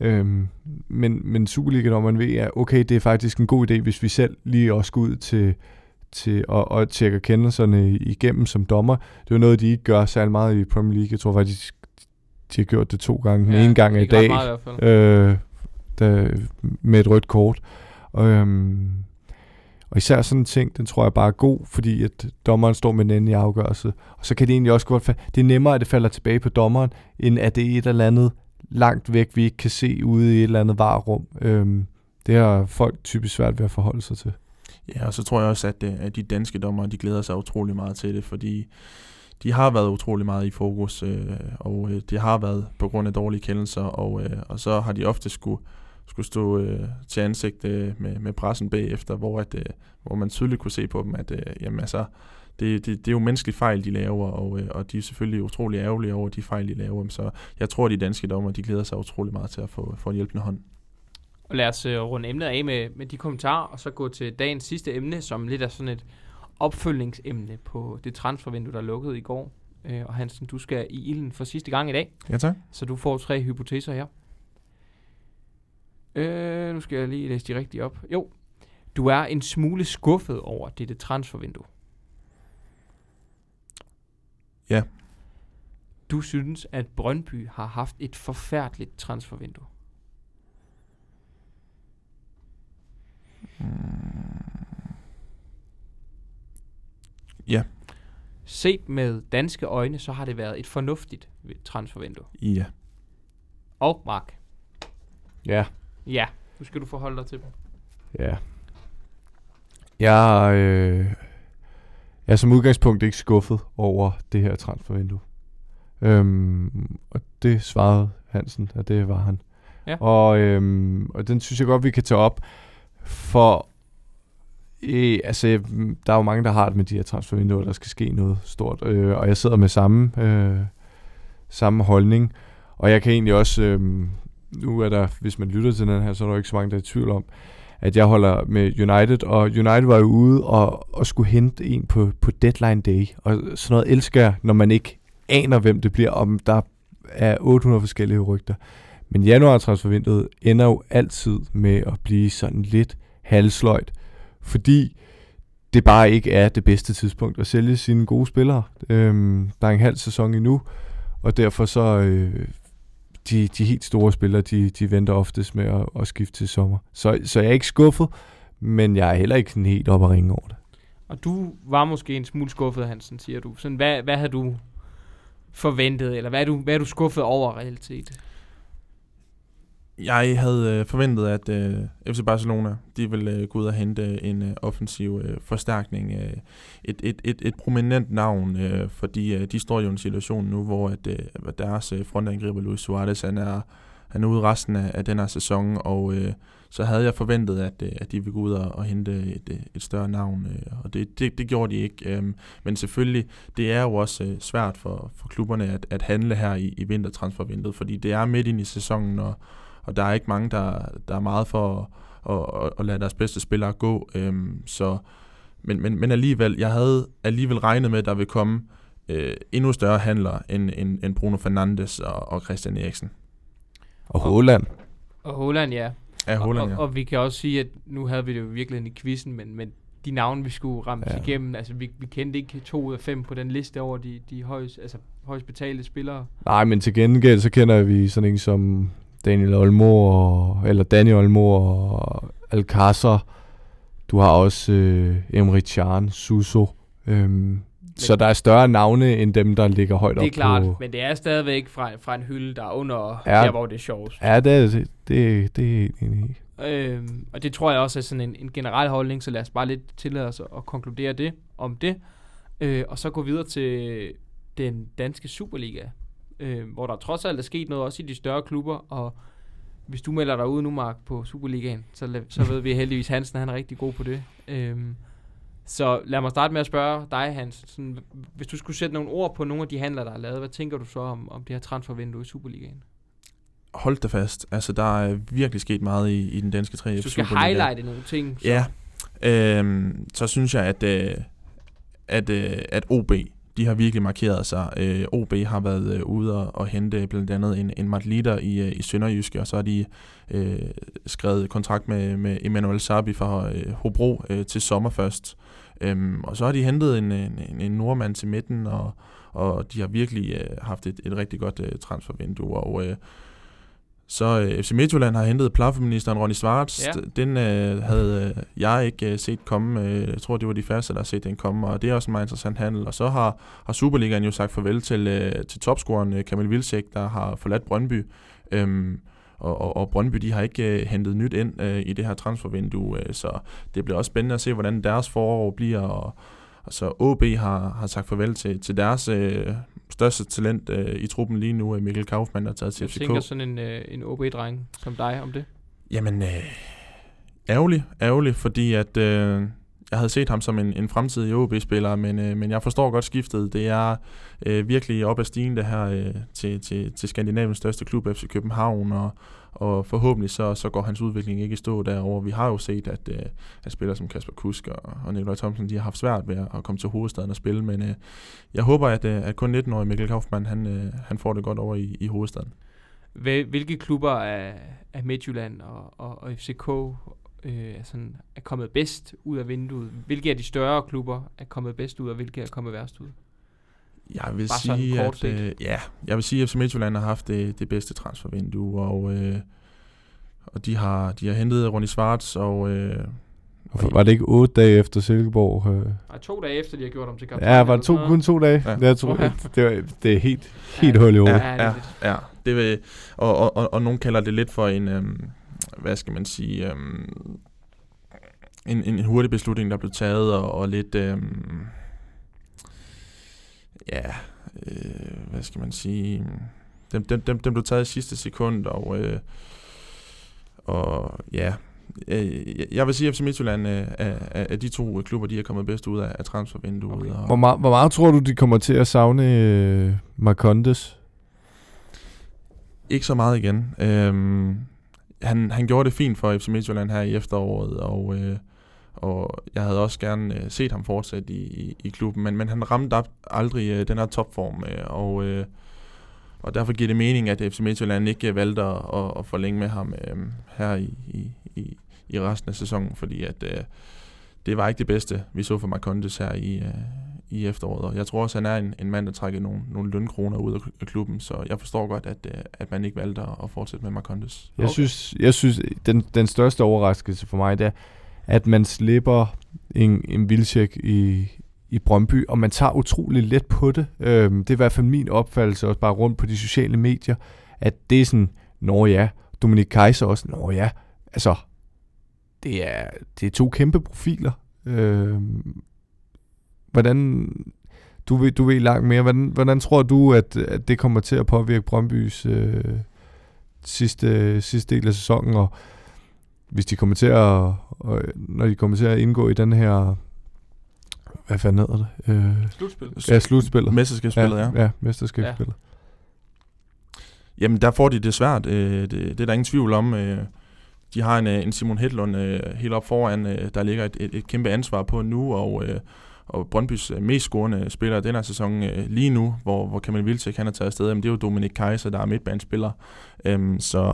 Øhm, men, men Superliga, når man ved, at okay, det er faktisk en god idé, hvis vi selv lige også går ud til, til at, at tjekke kendelserne igennem som dommer. Det er jo noget, de ikke gør særlig meget i Premier League. Jeg tror faktisk, de har gjort det to gange. Den ja, ene gang i dag, meget, i øh, der, med et rødt kort. Og, øhm, og især sådan en ting, den tror jeg bare er god, fordi at dommeren står med den endelige afgørelse. Og så kan det egentlig også godt det er nemmere, at det falder tilbage på dommeren, end at det er et eller andet langt væk, vi ikke kan se ude i et eller andet varerum. Øhm, det har folk typisk svært ved at forholde sig til. Ja, og så tror jeg også, at, øh, at de danske dommer, de glæder sig utrolig meget til det, fordi de har været utrolig meget i fokus, øh, og øh, det har været på grund af dårlige kendelser, og, øh, og så har de ofte skulle, skulle stå øh, til ansigt øh, med, med pressen bagefter, hvor, at, øh, hvor man tydeligt kunne se på dem, at øh, jamen, altså, det, det, det er jo menneskelige fejl, de laver, og, øh, og de er selvfølgelig utrolig ærgerlige over de fejl, de laver. Så jeg tror, at de danske dommer, de glæder sig utrolig meget til at få, få en hjælpende hånd. Og lad os uh, runde emnet af med, med de kommentarer, og så gå til dagens sidste emne, som lidt er sådan et opfølgningsemne på det transfervindue, der lukkede i går. Uh, og Hansen, du skal i ilden for sidste gang i dag. Ja, tak. Så du får tre hypoteser her. Uh, nu skal jeg lige læse de rigtige op. Jo, du er en smule skuffet over dette transfervindue. Ja. Du synes, at Brøndby har haft et forfærdeligt transfervindue. Ja. Set med danske øjne, så har det været et fornuftigt transfervindue. Ja. Og Mark, Ja, ja, nu skal du forholde dig til dem. ja. Jeg, øh, jeg er som udgangspunkt ikke skuffet over det her transfervindue. Øhm, og det svarede Hansen, at det var han. Ja. Og, øhm, og den synes jeg godt, vi kan tage op, for øh, altså, der er jo mange, der har det med de her transfervinduer, der skal ske noget stort. Øh, og jeg sidder med samme, øh, samme holdning. Og jeg kan egentlig også, øh, nu er der, hvis man lytter til den her, så er der jo ikke så mange, der er i tvivl om, at jeg holder med United, og United var jo ude og, og skulle hente en på, på deadline day, og sådan noget elsker jeg, når man ikke aner, hvem det bliver, om der er 800 forskellige rygter. Men januar-transfervinduet ender jo altid med at blive sådan lidt halsløjt, fordi det bare ikke er det bedste tidspunkt at sælge sine gode spillere. Øhm, der er en halv sæson endnu, og derfor så øh, de, de helt store spillere, de, de venter oftest med at, at skifte til sommer. Så, så jeg er ikke skuffet, men jeg er heller ikke sådan helt op at ringe over det. Og du var måske en smule skuffet, Hansen, siger du. Sådan, hvad, hvad havde du forventet, eller hvad er du, hvad er du skuffet over reelt set? Jeg havde øh, forventet, at øh, FC Barcelona de ville øh, gå ud og hente øh, en øh, offensiv øh, forstærkning. Øh, et, et, et, et prominent navn, øh, fordi øh, de står jo i en situation nu, hvor at, øh, deres øh, frontangriber Luis Suarez han er, han er ude resten af, af den her sæson, og øh, så havde jeg forventet, at, øh, at de ville gå ud og, og hente et, øh, et større navn, øh, og det, det, det gjorde de ikke. Øh, men selvfølgelig, det er jo også øh, svært for, for klubberne at, at handle her i, i vintertransfervinduet, fordi det er midt ind i sæsonen, og og der er ikke mange, der, der er meget for at, at, at lade deres bedste spillere gå. Øhm, så, men, men, men alligevel, jeg havde alligevel regnet med, at der vil komme øh, endnu større handler end, end, end Bruno Fernandes og, og Christian Eriksen. Og Holland. Og Holland, ja. Ja, Holland, og, ja. og, og vi kan også sige, at nu havde vi det jo virkelig i quizzen, men, men de navne, vi skulle ramme ja. igennem, altså vi, vi kendte ikke to ud af fem på den liste over de, de højst, altså, højst betalte spillere. Nej, men til gengæld, så kender vi sådan en som Daniel Olmo, og, eller Daniel Olmo og Alcázar. Du har også øh, Emre Can, Suso. Øhm, så der er større navne, end dem, der ligger højt Det op er klart, på... men det er stadigvæk fra, fra en hylde, der er under ja. der, hvor det er sjovest. Ja, det er det. Det, det er enig. Øhm, og det tror jeg også er sådan en, en generel holdning, så lad os bare lidt tillade os at, at konkludere det om det. Øh, og så gå videre til den danske Superliga, øh, hvor der trods alt er sket noget også i de større klubber, og hvis du melder dig ud nu, Mark, på Superligaen, så, så ved vi heldigvis, Hansen han er rigtig god på det. Øhm, så lad mig starte med at spørge dig, Hans. Sådan, hvis du skulle sætte nogle ord på nogle af de handler, der er lavet, hvad tænker du så om, om det her transfervindue i Superligaen? Hold da fast. Altså, der er virkelig sket meget i, i den danske 3F Hvis du skal Superliga. highlighte nogle ting, så Ja, øhm, så synes jeg, at, øh, at, øh, at OB, de har virkelig markeret sig. Øh, OB har været øh, ude og, og hente blandt andet en, en Matt Lider i, øh, i Sønderjyske, og så har de øh, skrevet kontrakt med, med Emmanuel Sabi fra øh, Hobro øh, til sommer først. Øhm, og så har de hentet en, en, en, en nordmand til midten, og, og de har virkelig øh, haft et, et rigtig godt øh, transfervindue, og øh, så øh, FC Midtjylland har hentet plafeministeren Ronny Schwartz. Ja. Den øh, havde øh, jeg ikke øh, set komme. Øh, jeg tror, det var de første, der har set den komme, og det er også en meget interessant handel. Og så har, har Superligaen jo sagt farvel til, øh, til topscoren øh, Kamil Vilcek, der har forladt Brøndby. Øhm, og, og, og Brøndby de har ikke øh, hentet nyt ind øh, i det her transfervindue, øh, så det bliver også spændende at se, hvordan deres forår bliver. Og, og så OB har, har sagt farvel til, til deres øh, største talent øh, i truppen lige nu, Mikkel Kaufmann, der er taget til jeg FCK. tænker sådan en, øh, en OB-dreng som dig om det. Jamen, øh, ærgerlig, ærgerlig, fordi at øh, jeg havde set ham som en, en fremtidig OB-spiller, men, øh, men jeg forstår godt skiftet. Det er øh, virkelig op ad stigen det her øh, til, til, til Skandinaviens største klub, FC København, og, og forhåbentlig så, så går hans udvikling ikke i stå derover. Vi har jo set, at, øh, at spillere som Kasper Kusk og, og Nikolaj Thomsen, de har haft svært ved at, komme til hovedstaden og spille, men øh, jeg håber, at, øh, at kun 19-årige Mikkel Kaufmann, han, øh, han får det godt over i, i hovedstaden. Hvilke klubber af, af Midtjylland og, og, og FCK øh, er, sådan, er kommet bedst ud af vinduet? Hvilke af de større klubber er kommet bedst ud, og hvilke er kommet værst ud? Jeg vil Bare sådan sige, kort at, øh, ja, jeg vil sige, at FC Midtjylland har haft det, det bedste transfervindue, og, øh, og de har, de har hentet Ronny Schwartz, og øh, Og Var det ikke otte dage efter Silkeborg? Øh? Nej, to dage efter, de har gjort ham til kaptajn. Ja, var det to, kun to dage? Ja. Ja. Jeg tror, Okay. det, var, det er helt, helt Ja. hul i hovedet. Ja, det er ja, ja, det vil, og, og, og, og nogen kalder det lidt for en, øhm, hvad skal man sige, øhm, en, en hurtig beslutning, der blev taget, og, og lidt, øhm, ja, øh, hvad skal man sige, dem, dem, dem, dem blev taget i sidste sekund, og, øh, og ja, øh, jeg vil sige, at FC Midtjylland øh, af, af, de to klubber, de er kommet bedst ud af, af transfervinduet. Okay. Og, Hvor, meget, hvor meget tror du, de kommer til at savne øh, Marcondes? Ikke så meget igen. Øhm, han, han gjorde det fint for FC Midtjylland her i efteråret, og, øh, og jeg havde også gerne øh, set ham fortsætte i, i, i klubben, men, men han ramte op, aldrig øh, den her topform, øh, og, øh, og derfor giver det mening, at FC Midtjylland ikke valgte at, at, at forlænge med ham øh, her i, i, i, i resten af sæsonen, fordi at øh, det var ikke det bedste, vi så for Marcondes her i, øh, i efteråret. Og jeg tror også, han er en, en mand, der trækker nogle, nogle lønkroner ud af klubben, så jeg forstår godt, at, øh, at man ikke valgte at fortsætte med Marcondes. Jeg Okay. synes, jeg synes den, den største overraskelse for mig, det er, at man slipper en, en vildtjek i, i Brøndby, og man tager utrolig let på det. Øhm, det er i hvert fald min opfattelse, også bare rundt på de sociale medier, at det er sådan, nå ja, Dominik Kaiser også, nå ja, altså, det er, det er to kæmpe profiler. Øhm, hvordan, du ved, du ved langt mere, hvordan, hvordan tror du, at, at det kommer til at påvirke Brøndbys øh, sidste, sidste del af sæsonen, og hvis de kommer til at, og, når de kommer til at indgå i den her, hvad fanden hedder det? Øh, Slutspil. ja, slutspillet. Mesterskabsspillet, ja. Ja, ja mesterskabsspillet. Jamen, der får de det svært. Øh, det, det er der ingen tvivl om. Øh, de har en, øh, en Simon Hedlund øh, helt op foran, øh, der ligger et, et, et kæmpe ansvar på nu, og, øh, og Brøndbys øh, mest scorende spiller den her sæson øh, lige nu, hvor, hvor Kamil Vilcek han er taget afsted, jamen, det er jo Dominik Kaiser, der er midtbanespiller. Øhm, så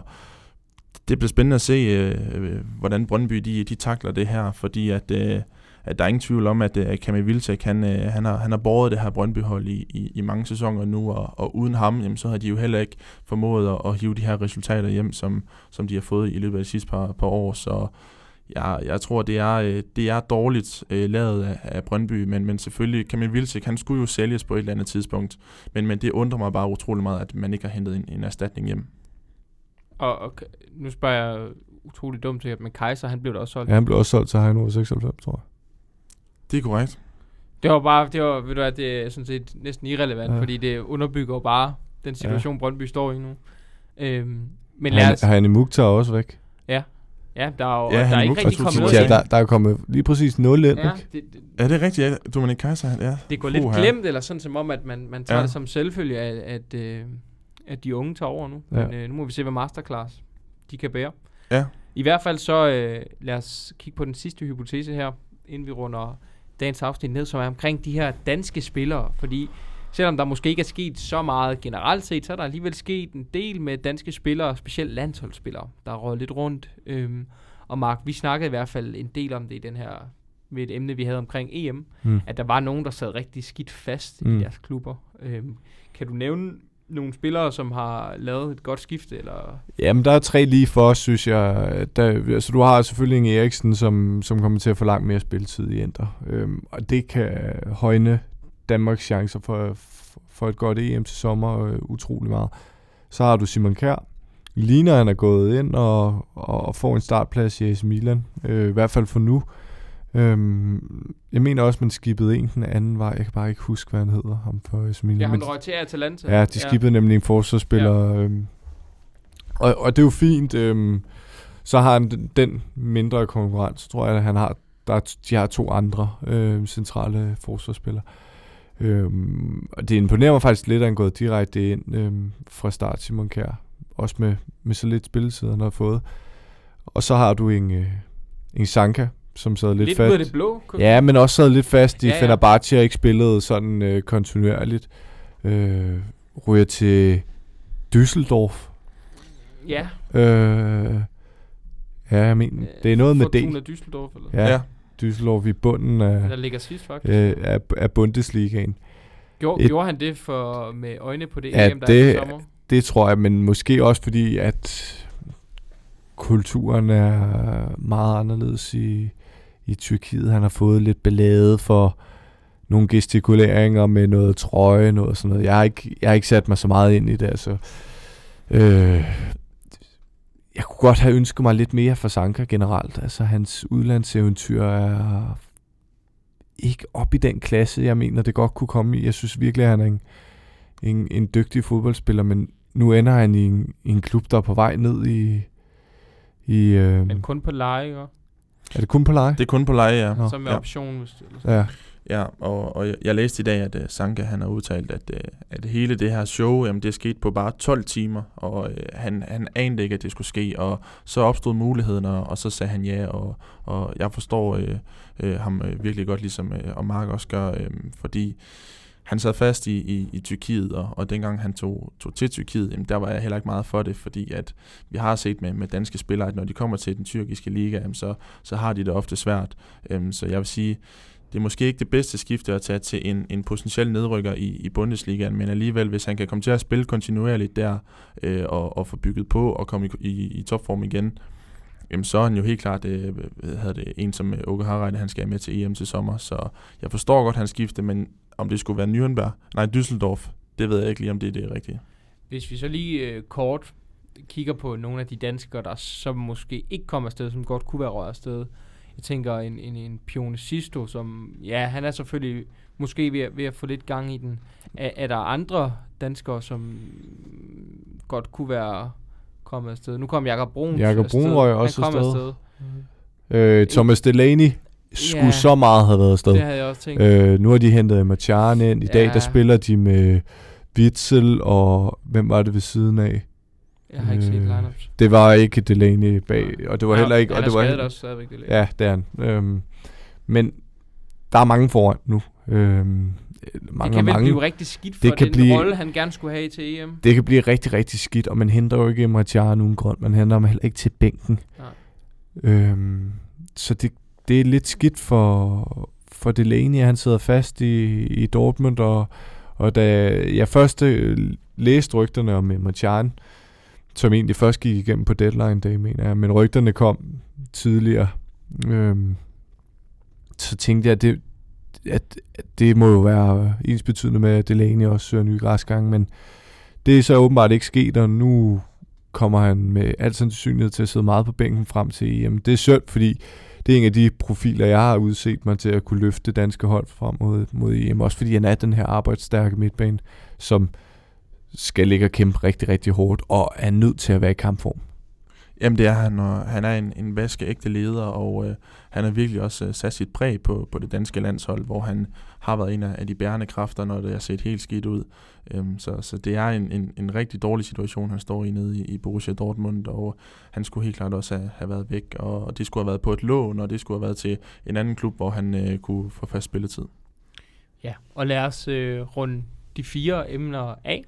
det bliver spændende at se, øh, øh, hvordan Brøndby de, de takler det her, fordi at, øh, at der er ingen tvivl om, at øh, Kamil Vilcek, han, øh, han, har, han har båret det her Brøndby-hold i, i, i mange sæsoner nu, og, og uden ham, jamen, så har de jo heller ikke formået at, at hive de her resultater hjem, som, som de har fået i løbet af de sidste par, par år, så jeg, jeg tror, det er, øh, det er dårligt øh, lavet af, af Brøndby, men, men selvfølgelig, Kamil Vilcek, han skulle jo sælges på et eller andet tidspunkt, men, men det undrer mig bare utrolig meget, at man ikke har hentet en, en erstatning hjem. Og, og nu spørger jeg utrolig dumt til, men Kaiser, han blev da også solgt. Ja, han blev også solgt til Heino 96, tror jeg. Det er korrekt. Det var bare, det var, ved du hvad, det er sådan set næsten irrelevant, ja. Ja. fordi det underbygger jo bare den situation, ja. Brøndby står i nu. Øhm, men lad os, han i Mukhtar også væk. ja, der er jo Ja, ja, der han er ikke Mukhtar rigtig kommet noget Ja, der, der er kommet lige præcis 0 ind, Ja, ikke? det, det, Er det rigtigt? Ja, Dominik Kaiser, han- ja. det går Puha. lidt glemt, eller sådan som om, at man, man tager Ja. ja. det som selvfølge, at, at, øh, at de unge tager over nu. Ja. Men øh, nu må vi se, hvad Masterclass de kan bære. Ja. I hvert fald så, øh, lad os kigge på den sidste hypotese her, inden vi runder dagens afsnit ned, som er omkring de her danske spillere. Fordi selvom der måske ikke er sket så meget generelt set, så er der alligevel sket en del med danske spillere, specielt landsholdsspillere, der er røget lidt rundt. Øhm, og Mark, vi snakkede i hvert fald en del om det i den her ved et emne, vi havde omkring EM, Mm. at der var nogen, der sad rigtig skidt fast Mm. i deres klubber. Øhm, kan du nævne nogle spillere, som har lavet et godt skifte? Eller? Jamen, der er tre lige for os, synes jeg. Der, altså, du har selvfølgelig Inge Eriksen, som, som kommer til at få langt mere spilletid i Inter. Øhm, og det kan højne Danmarks chancer for, for et godt EM til sommer øh, utrolig meget. Så har du Simon Kjær. Ligner, han er gået ind og, og får en startplads i AC Milan. Øh, I hvert fald for nu. Øhm, jeg mener også, man skippede en den anden vej. Jeg kan bare ikke huske, hvad han hedder, ham for Milan. Ja, han røg til Atalanta. Ja, de skippede ja. nemlig en forsvarsspiller. Ja. Øhm, og, og det er jo fint. Øhm, så har han den, den mindre konkurrence, tror jeg, at han har. Der, er- de har to andre øh, centrale forsvarsspillere. Øhm, og det imponerer mig faktisk lidt, at han gået direkte ind øhm, fra start, Simon Kjær. Også med, med så lidt spilletid, han har fået. Og så har du en, øh, en Sanka, som sad lidt, Lidt, lidt fast. af det blå. kunne- Ja, men også sad lidt fast i Ja, ja. Fenerbahce og ikke spillede sådan øh, kontinuerligt. Øh, ryger til Düsseldorf. Ja. Øh, ja, jeg mener, det er noget med det. Fortuna Düsseldorf, eller? Ja, ja. Düsseldorf i bunden af, Der ligger sidst, faktisk. øh, af, af Bundesligaen. Gjorde, et- gjorde han det for med øjne på det Ja, EM, der er i det- sommer? Det tror jeg, men måske også fordi, at kulturen er meget anderledes i, i Tyrkiet. Han har fået lidt ballade for nogle gestikuleringer med noget trøje, noget sådan noget. Jeg har ikke, jeg har ikke sat mig så meget ind i det, altså. Øh, jeg kunne godt have ønsket mig lidt mere for Sanka generelt. Altså, hans udlandseventyr er ikke op i den klasse, jeg mener, det godt kunne komme i. Jeg synes virkelig, at han er en, en, en dygtig fodboldspiller, men nu ender han i en, i en klub, der er på vej ned i... i øh, Men kun på leje, ikke? Er det kun på leje? Det er kun på leje, ja. Nå. Som med Ja. option, hvis det, eller sådan. Ja. Ja, og, og jeg, jeg læste i dag, at uh, Sanka han har udtalt, at, uh, at hele det her show, jamen, det er sket på bare 12 timer, og uh, han, han anede ikke, at det skulle ske, og så opstod muligheden, og, og så sagde han ja, og, og jeg forstår uh, uh, ham uh, virkelig godt, ligesom uh, og Mark også gør, uh, fordi han sad fast i, i, i Tyrkiet, og, og dengang han tog, tog til Tyrkiet, jamen, der var jeg heller ikke meget for det, fordi at vi har set med, med danske spillere, at når de kommer til den tyrkiske liga, jamen, så, så har de det ofte svært. Øhm, så jeg vil sige, det er måske ikke det bedste skifte at tage til en, en potentiel nedrykker i, i Bundesligaen, men alligevel, hvis han kan komme til at spille kontinuerligt der, øh, og, og få bygget på og komme i, i, i topform igen, jamen så er han jo helt klart øh, hvad det, en som Åke Harreide, han skal med til EM til sommer, så jeg forstår godt hans skifte, men om det skulle være Nürnberg, nej Düsseldorf, det ved jeg ikke lige, om det er det rigtige. Hvis vi så lige øh, kort kigger på nogle af de danskere, der som måske ikke kommer afsted, som godt kunne være røget afsted. Jeg tænker en, en, en Pione Sisto, som, ja, han er selvfølgelig måske ved, at- ved at få lidt gang i den. Er, er der andre danskere, som godt kunne være kommet afsted? Nu kom Jakob Brun Jakob. Brun røg også afsted. afsted. Øh, Thomas Delaney skulle Ja. så meget have været afsted. Det havde jeg også tænkt. Øh, nu har de hentet Macharen ind. I dag Ja. der spiller de med Witzel og hvem var det ved siden af? jeg har ikke set øh, lineups. Det var ikke Delaney bag, og det var heller ikke... Og det var heller- også stadigvæk, det Ja, det er han. Øhm, men der er mange foran nu. Øhm, mange, det kan vel mange. blive rigtig skidt for det kan den blive- rolle, han gerne skulle have til EM. Det kan blive rigtig, rigtig skidt, og man henter jo ikke Emre Can uden grund. Man henter ham heller ikke til bænken. Nej. Øhm, så det, det er lidt skidt for, for Delaney, at han sidder fast i, i Dortmund, og, og da jeg først øh, læste rygterne om Emre som egentlig først gik igennem på deadline day, mener jeg, men rygterne kom tidligere, øhm, så tænkte jeg, at det, at, at det må jo være ens betydende med, at Delaney også søger nye græsgange, men det er så åbenbart ikke sket, og nu kommer han med al sandsynlighed til at sidde meget på bænken frem til EM. Det er synd, fordi det er en af de profiler, jeg har udset mig til at kunne løfte danske hold frem mod, mod EM. Også fordi han er den her arbejdsstærke midtbane, som skal ligge og kæmpe rigtig, rigtig hårdt, og er nødt til at være i kampform. Jamen det er han, og han er en, en vaskeægte leder, og øh, han har virkelig også øh, sat sit præg på, på det danske landshold, hvor han har været en af, af de bærende kræfter, når det har set helt skidt ud. Øhm, så, så det er en, en, en rigtig dårlig situation, han står i nede i, i Borussia Dortmund, og han skulle helt klart også have, have været væk, og, og det skulle have været på et lån, og det skulle have været til en anden klub, hvor han øh, kunne få fast spilletid. Ja, og lad os øh, runde de fire emner af.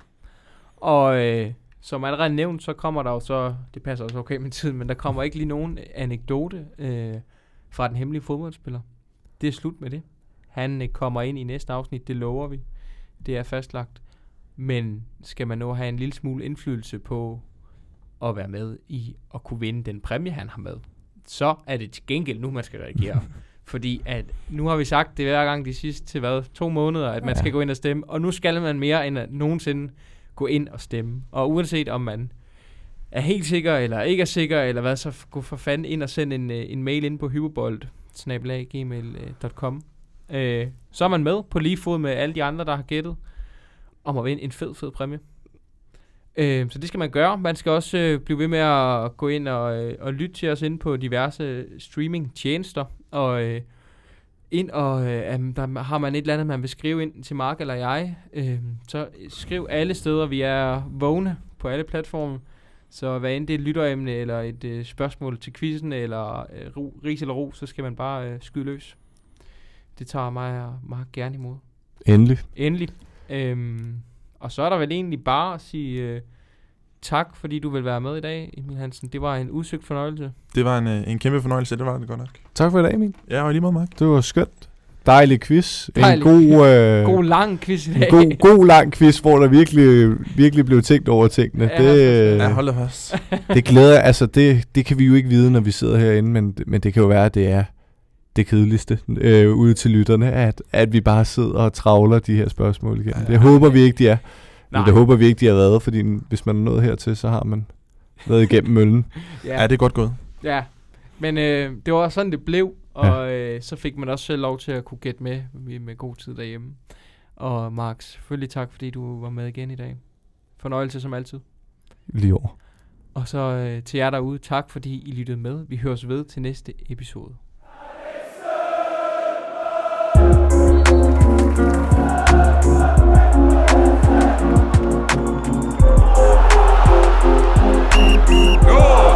Og øh, som allerede nævnt, så kommer der jo så, det passer også okay med tiden, men der kommer ikke lige nogen anekdote øh, fra den hemmelige fodboldspiller. Det er slut med det. Han øh, kommer ind i næste afsnit, det lover vi. Det er fastlagt. Men skal man nu have en lille smule indflydelse på at være med i at kunne vinde den præmie, han har med, så er det til gengæld nu, man skal reagere. Fordi at nu har vi sagt det hver gang de sidste til hvad, to måneder, at man Ja. skal gå ind og stemme. Og nu skal man mere end at nogensinde gå ind og stemme. Og uanset om man er helt sikker eller ikke er sikker, eller hvad, så gå for fanden ind og send en, øh, en mail ind på hyperbold gmail.com. Øh, øh, så er man med på lige fod med alle de andre, der har gættet, om at vinde en fed, fed præmie. Øh, så det skal man gøre. Man skal også øh, blive ved med at gå ind og, øh, og lytte til os ind på diverse streaming-tjenester. Og øh, ind og øh, der har man et eller andet, man vil skrive ind til Mark eller jeg. Øh, så skriv alle steder. Vi er vågne på alle platforme. Så hvad end det er et lytteremne, eller et øh, spørgsmål til quizzen, eller øh, ro, ris eller ro, så skal man bare øh, skyde løs. Det tager mig og Mark gerne imod. Endelig. Endelig. Øhm, og så er der vel egentlig bare at sige øh, tak, fordi du vil være med i dag, Emil Hansen. Det var en udsøgt fornøjelse. Det var en, øh, en kæmpe fornøjelse, det var det godt nok. Tak for i dag, Emil. Ja, og lige måde, Mark. Det var skønt. Dejlig quiz. Dejlig. En god, øh, God lang quiz i en dag. god, god lang quiz, hvor der virkelig, virkelig blev tænkt over tingene. Ja, det, øh, Ja, hold da fast. det glæder altså det, det kan vi jo ikke vide, når vi sidder herinde, men, men det kan jo være, at det er det kedeligste øh, ude til lytterne, at, at vi bare sidder og travler de her spørgsmål igennem. Ja, Det håber vi ikke, de er. Nej. Men det håber vi ikke, de har været, fordi hvis man er nået hertil, så har man været igennem møllen. Ja, det er godt gået. Ja, men øh, det var sådan, det blev. Og øh, så fik man også selv lov til at kunne gætte med med, med god tid derhjemme. Og Mark, selvfølgelig tak, fordi du var med igen i dag. Fornøjelse som altid. Lige over. Og så øh, til jer derude, tak fordi I lyttede med. Vi høres ved til næste episode. 요!